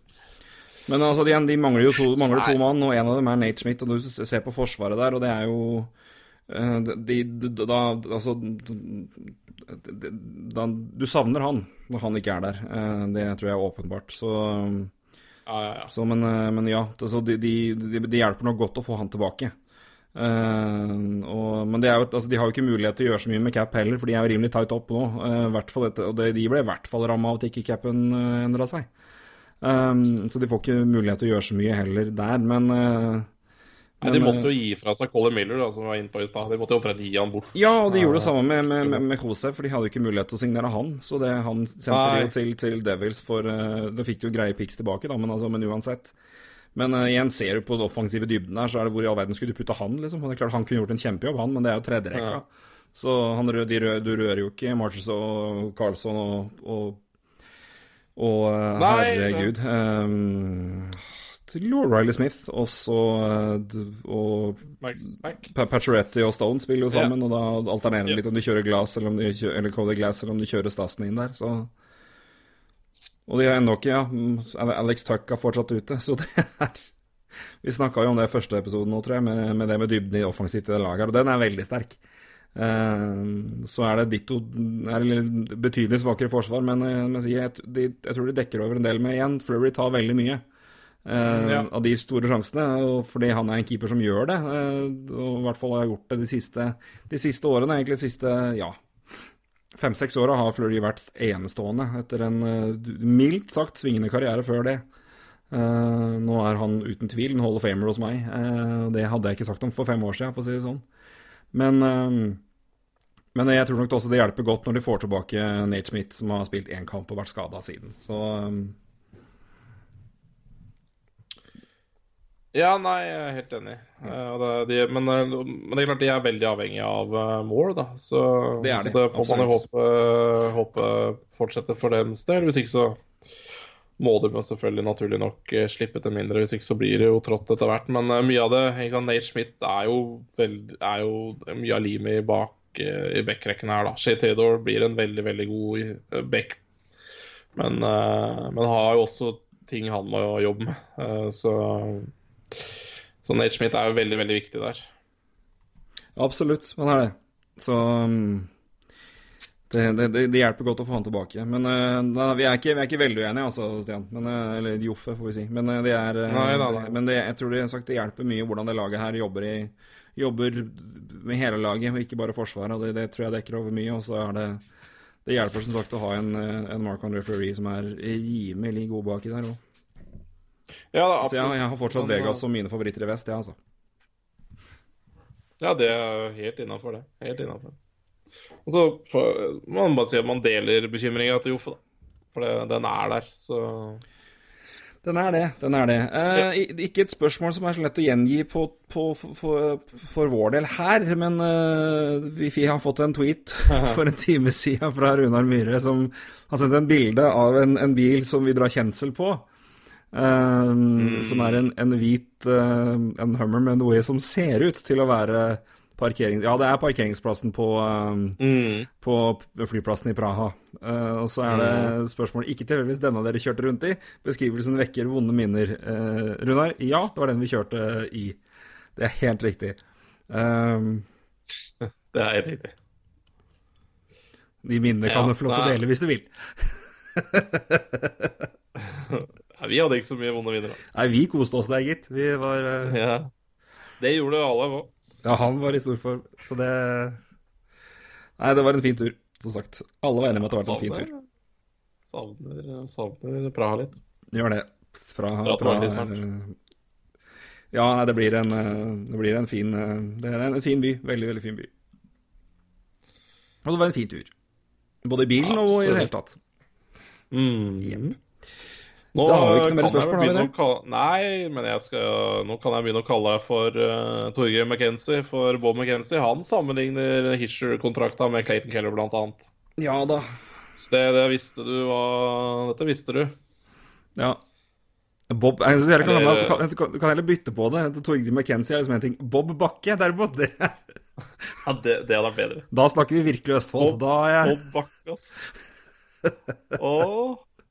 Men altså, de, de mangler jo to, mangler to mann, og en av dem er Nate Smith. Og du ser på forsvaret der, og det er jo eh, de, de, da, altså da, Du savner han når han ikke er der. Eh, det tror jeg er åpenbart. Så, ja, ja, ja. Så, men, eh, men, ja, altså, de, de, hjelper nok godt å få han tilbake. Uh, og, men jo, altså, de har jo ikke mulighet til å gjøre så mye med cap heller, for de er jo rimelig tight opp nå. Uh, og det, de ble i hvert fall ramma av at ikke capen uh, endra seg. Um, så de får ikke mulighet til å gjøre så mye heller der, men uh, Nei, De måtte jo eh, gi fra seg Colin Miller, da, som var inne på i stad. De måtte jo omtrent gi han bort. Ja, og de gjorde det samme med, med, med, med Jose, for de hadde jo ikke mulighet til å signere han. Så det, han sendte de jo til, til, Devils for uh, Da fikk de jo greie pics tilbake, da, men, altså, men uansett. Men uh, igjen, ser du på den offensive dybden der, så er det hvor i all verden skulle du putte han, liksom. Det er klart Han kunne gjort en kjempejobb, han, men det er jo tredjerekka. Ja. Så han, de, du rører jo ikke Marches og Carlsson og, og og Nei, herregud um, Riley Smith og så Og Patcheretti og Stone spiller jo sammen, yeah. og da alternerer de litt om de kjører Glass eller om de kjører, eller Cody Glass eller om de kjører Stasen inn der. Så Og de har ennå ikke ja, Alex Tuck har fortsatt ute, så det er (laughs) Vi snakka jo om det i første episoden nå, tror jeg, med, med det med dybden i offensivt i det laget og den er veldig sterk. Eh, så er det ditto er betydelig svakere forsvar, men, eh, jeg, jeg, jeg, tror de dekker over en del med igjen. Flurry tar veldig mye. eh, Ja. av de store sjansene. Fordi han er en keeper som gjør det, eh, og i hvert fall har gjort det de siste, de siste årene. Egentlig de siste ja, fem-seks åra har Fleury vært enestående etter en eh, mildt sagt svingende karriere før det. Eh, nå er han uten tvil en Hall of Famer hos meg. Det hadde jeg ikke sagt om for fem år siden, for å si det sånn. Men, eh, men jeg tror nok også det hjelper godt når de får tilbake Nate Smith, som har spilt én kamp og vært skada siden. Så eh, Ja, nei, jeg er helt enig. Ja. det, de, men, eh, men det er klart de er veldig avhengig av mål, da. Så Det er så det får man jo håpe, håpe fortsetter for deres del. Hvis ikke så må de selvfølgelig naturlig nok eh, slippe til mindre. Hvis ikke så blir det jo trått etter hvert. Men eh, mye av det ikke Nate Schmidt er jo, veld, er jo mye av limet bak eh, i backrekken her, da. Shay Theodore blir en veldig, veldig god back. Men, eh, men har jo også ting han må jobbe med. Eh, så så Nate Schmidt er jo veldig, veldig viktig der. Absolutt, han er det. Så um, det, det, det, hjelper godt å få han tilbake. Men da, vi, er ikke, vi er ikke veldig uenige, altså, Stian. Men, uh, eller Joffe, får vi si. Men uh, det er Nei, nei, nei. Men det, jeg tror det, sagt, det hjelper mye hvordan det laget her jobber, i, jobber med hele laget, og ikke bare Forsvaret. og Det, tror jeg dekker over mye. Og så er det Det hjelper som sagt å ha en, en Mark-André Fleury som er rimelig god baki der òg. Ja, da, Så jeg, jeg har fortsatt Vegas som mine favoritter i vest, jeg, altså. Ja, det er helt innafor, det. Helt innafor. Og så får- man bare si at man deler bekymringa til Joffe, da. For det, den er der, så Den er det. den er det. Eh, Ikke et spørsmål som er så lett å gjengi på, på, for, for vår del her, men eh, vi, har fått en tweet (laughs) for en time siden fra Runar Myhre som har sendt en bilde av en, en bil som vi drar kjensel på. eh, Som er en, en hvit eh, en Hummer med noe som ser ut til å være parkering... Ja, det er parkeringsplassen på eh, mm. på flyplassen i Praha. Uh, og så er det spørsmålet ikke tilfeldigvis denne dere kjørte rundt i. Beskrivelsen vekker vonde minner. Uh, Runar, ja, det var den vi kjørte i. Det er helt riktig. Um, Det er helt riktig. de minnene kan Ja, du få lov til å dele hvis du vil. (laughs) Ja, vi hadde ikke så mye vonde minner, da. Nei, vi koste oss der, gitt. Vi var uh... Ja. Det gjorde alle òg. Ja, han var i stor form, så det Nei, det var en fin tur, som sagt. Alle var enige om at det var en fin tur. Savner, savner Praha litt. Gjør det. Fra, fra eh, Ja, nei, det blir en, eh, det blir en fin eh, Det er en fin by. Veldig, veldig fin by. Og det var en fin tur. Både i bilen og i det hele tatt. Mm. Jep. Nå Da har vi ikke noe mer spørsmål, har vi det? kalle- Nei, men skal, nå kan jeg begynne å kalle deg for uh, Torgeir McKenzie. For Bob McKenzie han sammenligner Hischer-kontrakta med Clayton Keller, blant annet. Ja da. Så det, det visste du hva Dette visste du. Ja. Bob jeg jeg kan, Eller- kan, kan, kan heller bytte på det. Torgeir McKenzie er liksom en ting. Bob Bakke, derimot, det, (laughs) Ja, det, det hadde vært bedre. da snakker vi virkelig Østfold. Da er jeg Bob Bakke, ass. (laughs)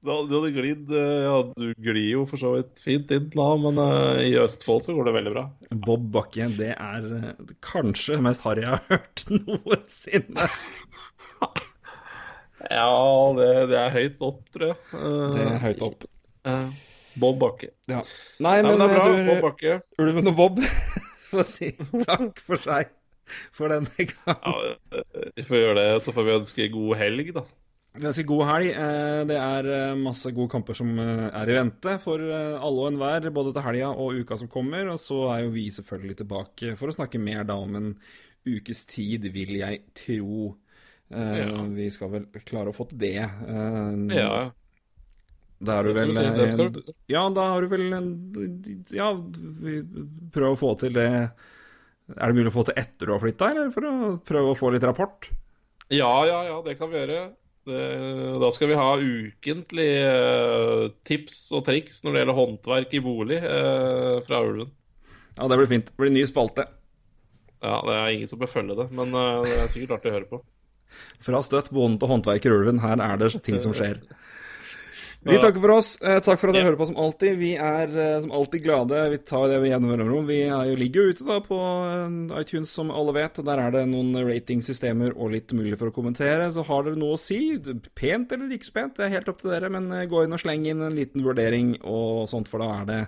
du hadde glidd eh, Ja, du glir jo for så vidt fint inn da, men eh, i Østfold så går det veldig bra. Bob Bakke, det er eh, kanskje det mest harry jeg har hørt (laughs) noensinne. (laughs) Ja, det, det er høyt opp, tror jeg. Det er høyt opp. Bob Bakke. Ja. Nei, men, men, men det er bra. jeg Bob tror Bakke. Ulven og Bob (laughs) får si takk for seg for denne gang. Ja, vi får gjøre det, så får vi ønske god helg, da. Ganske god helg. Eh, Det er eh, masse gode kamper som eh, er i vente for alle og enhver, både til helga og uka som kommer. Og så er jo vi selvfølgelig tilbake for å snakke mer da om en ukes tid, vil jeg tro. Ja. Vi skal vel klare å få til det. Ja, Ja, Da er du vel. Ja, da har du vel en Ja, vi prøver å få til det Er det mulig å få til etter du har flytta, eller for å prøve å få litt rapport? Ja, ja, ja, det kan vi gjøre. Det, da skal vi ha ukentlige eh, tips og triks når det gjelder håndverk i bolig eh, fra Ulven. Ja, det blir fint. Det blir ny spalte. Ja, det er ingen som bør følge det, men eh, det er sikkert artig å høre på. Fra støtt, bonde til håndverker Ulven, her er det ting som skjer. (laughs) Vi takker for oss. Eh, takk for at dere hører på som alltid. Vi er eh, som alltid glade. Vi tar det vi gjennom mellomrom. Vi er jo, ligger jo ute da på eh, iTunes, som alle vet, og der er det noen ratingsystemer og litt mulig for å kommentere. Så har dere noe å si, pent eller ikke så pent, det er helt opp til dere, men gå inn og sleng inn en liten vurdering og sånt, for da er det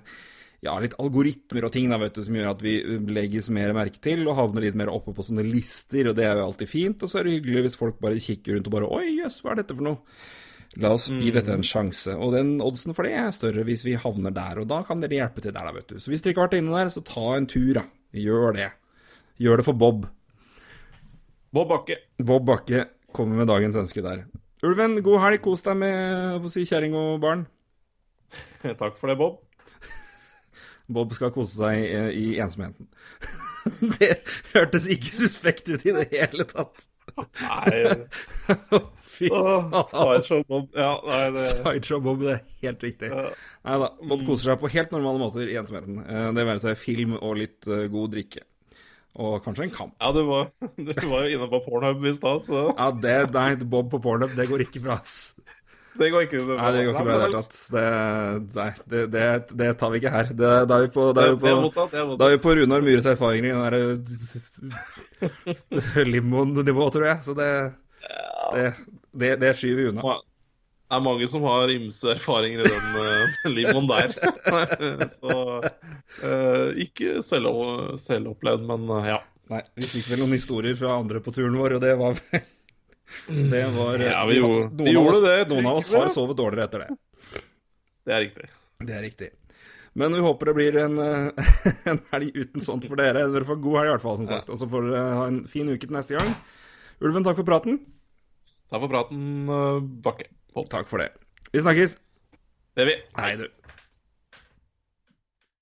ja, litt algoritmer og ting da, vet du, som gjør at vi legges mer merke til og havner litt mer oppe på sånne lister, og det er jo alltid fint. Og så er det hyggelig hvis folk bare kikker rundt og bare Oi, jøss, hva er dette for noe? La oss gi dette en sjanse. Og den oddsen for det er større hvis vi havner der, og da kan dere hjelpe til der, da, vet du. Så hvis dere ikke har vært inne der, så ta en tur, da. Gjør det. Gjør det for Bob. Bob Bakke. Bob Bakke kommer med dagens ønske der. Ulven, god helg. Kos deg med si kjerring og barn. (laughs) Takk for det, Bob. (laughs) Bob skal kose seg i, i ensomheten. (laughs) det hørtes ikke suspekt ut i det hele tatt. Nei Fy faen. Bob. Ja, nei, det Sideshow Bob, det er helt riktig. Ja. Nei da, Bob koser seg på helt normale måter i ensomheten. Eh, Det være seg film og litt eh, god drikke. Og kanskje en kamp. Ja, du var, (laughs) du var jo inne på Pornhub i stad, så Ja, det, nei, Bob på pornhub, det går ikke bra, ass. det går ikke. Det, Nei, det går ikke bra i det hele tatt. Det, nei, det, det, det tar vi ikke her. Det, da er vi på, er vi på, mottatt. Er vi på Runar Myhres erfaringer i den derre (laughs) limon-nivå, tror jeg. Så det, det, det, skyver vi unna. Det er mange som har ymse erfaringer i den (laughs) uh, limoen der. (laughs) så uh, ikke selv, opplevd men uh, ja. Nei, vi fikk vel noen historier fra andre på turen vår, og det var vel Det var Ja, vi gjorde- noen, vi av oss, det, noen av oss har sovet dårligere etter det. Det er riktig. Det er riktig. Men vi håper det blir en, eh, (laughs) en helg uten sånt for dere. Dere får god helg i hvert fall, som sagt. Og så får dere ha en fin uke til neste gang. Ulven, takk for praten. Takk for praten, eh, Bakke. Takk for det. Vi snakkes. Det gjør vi. Hei, du.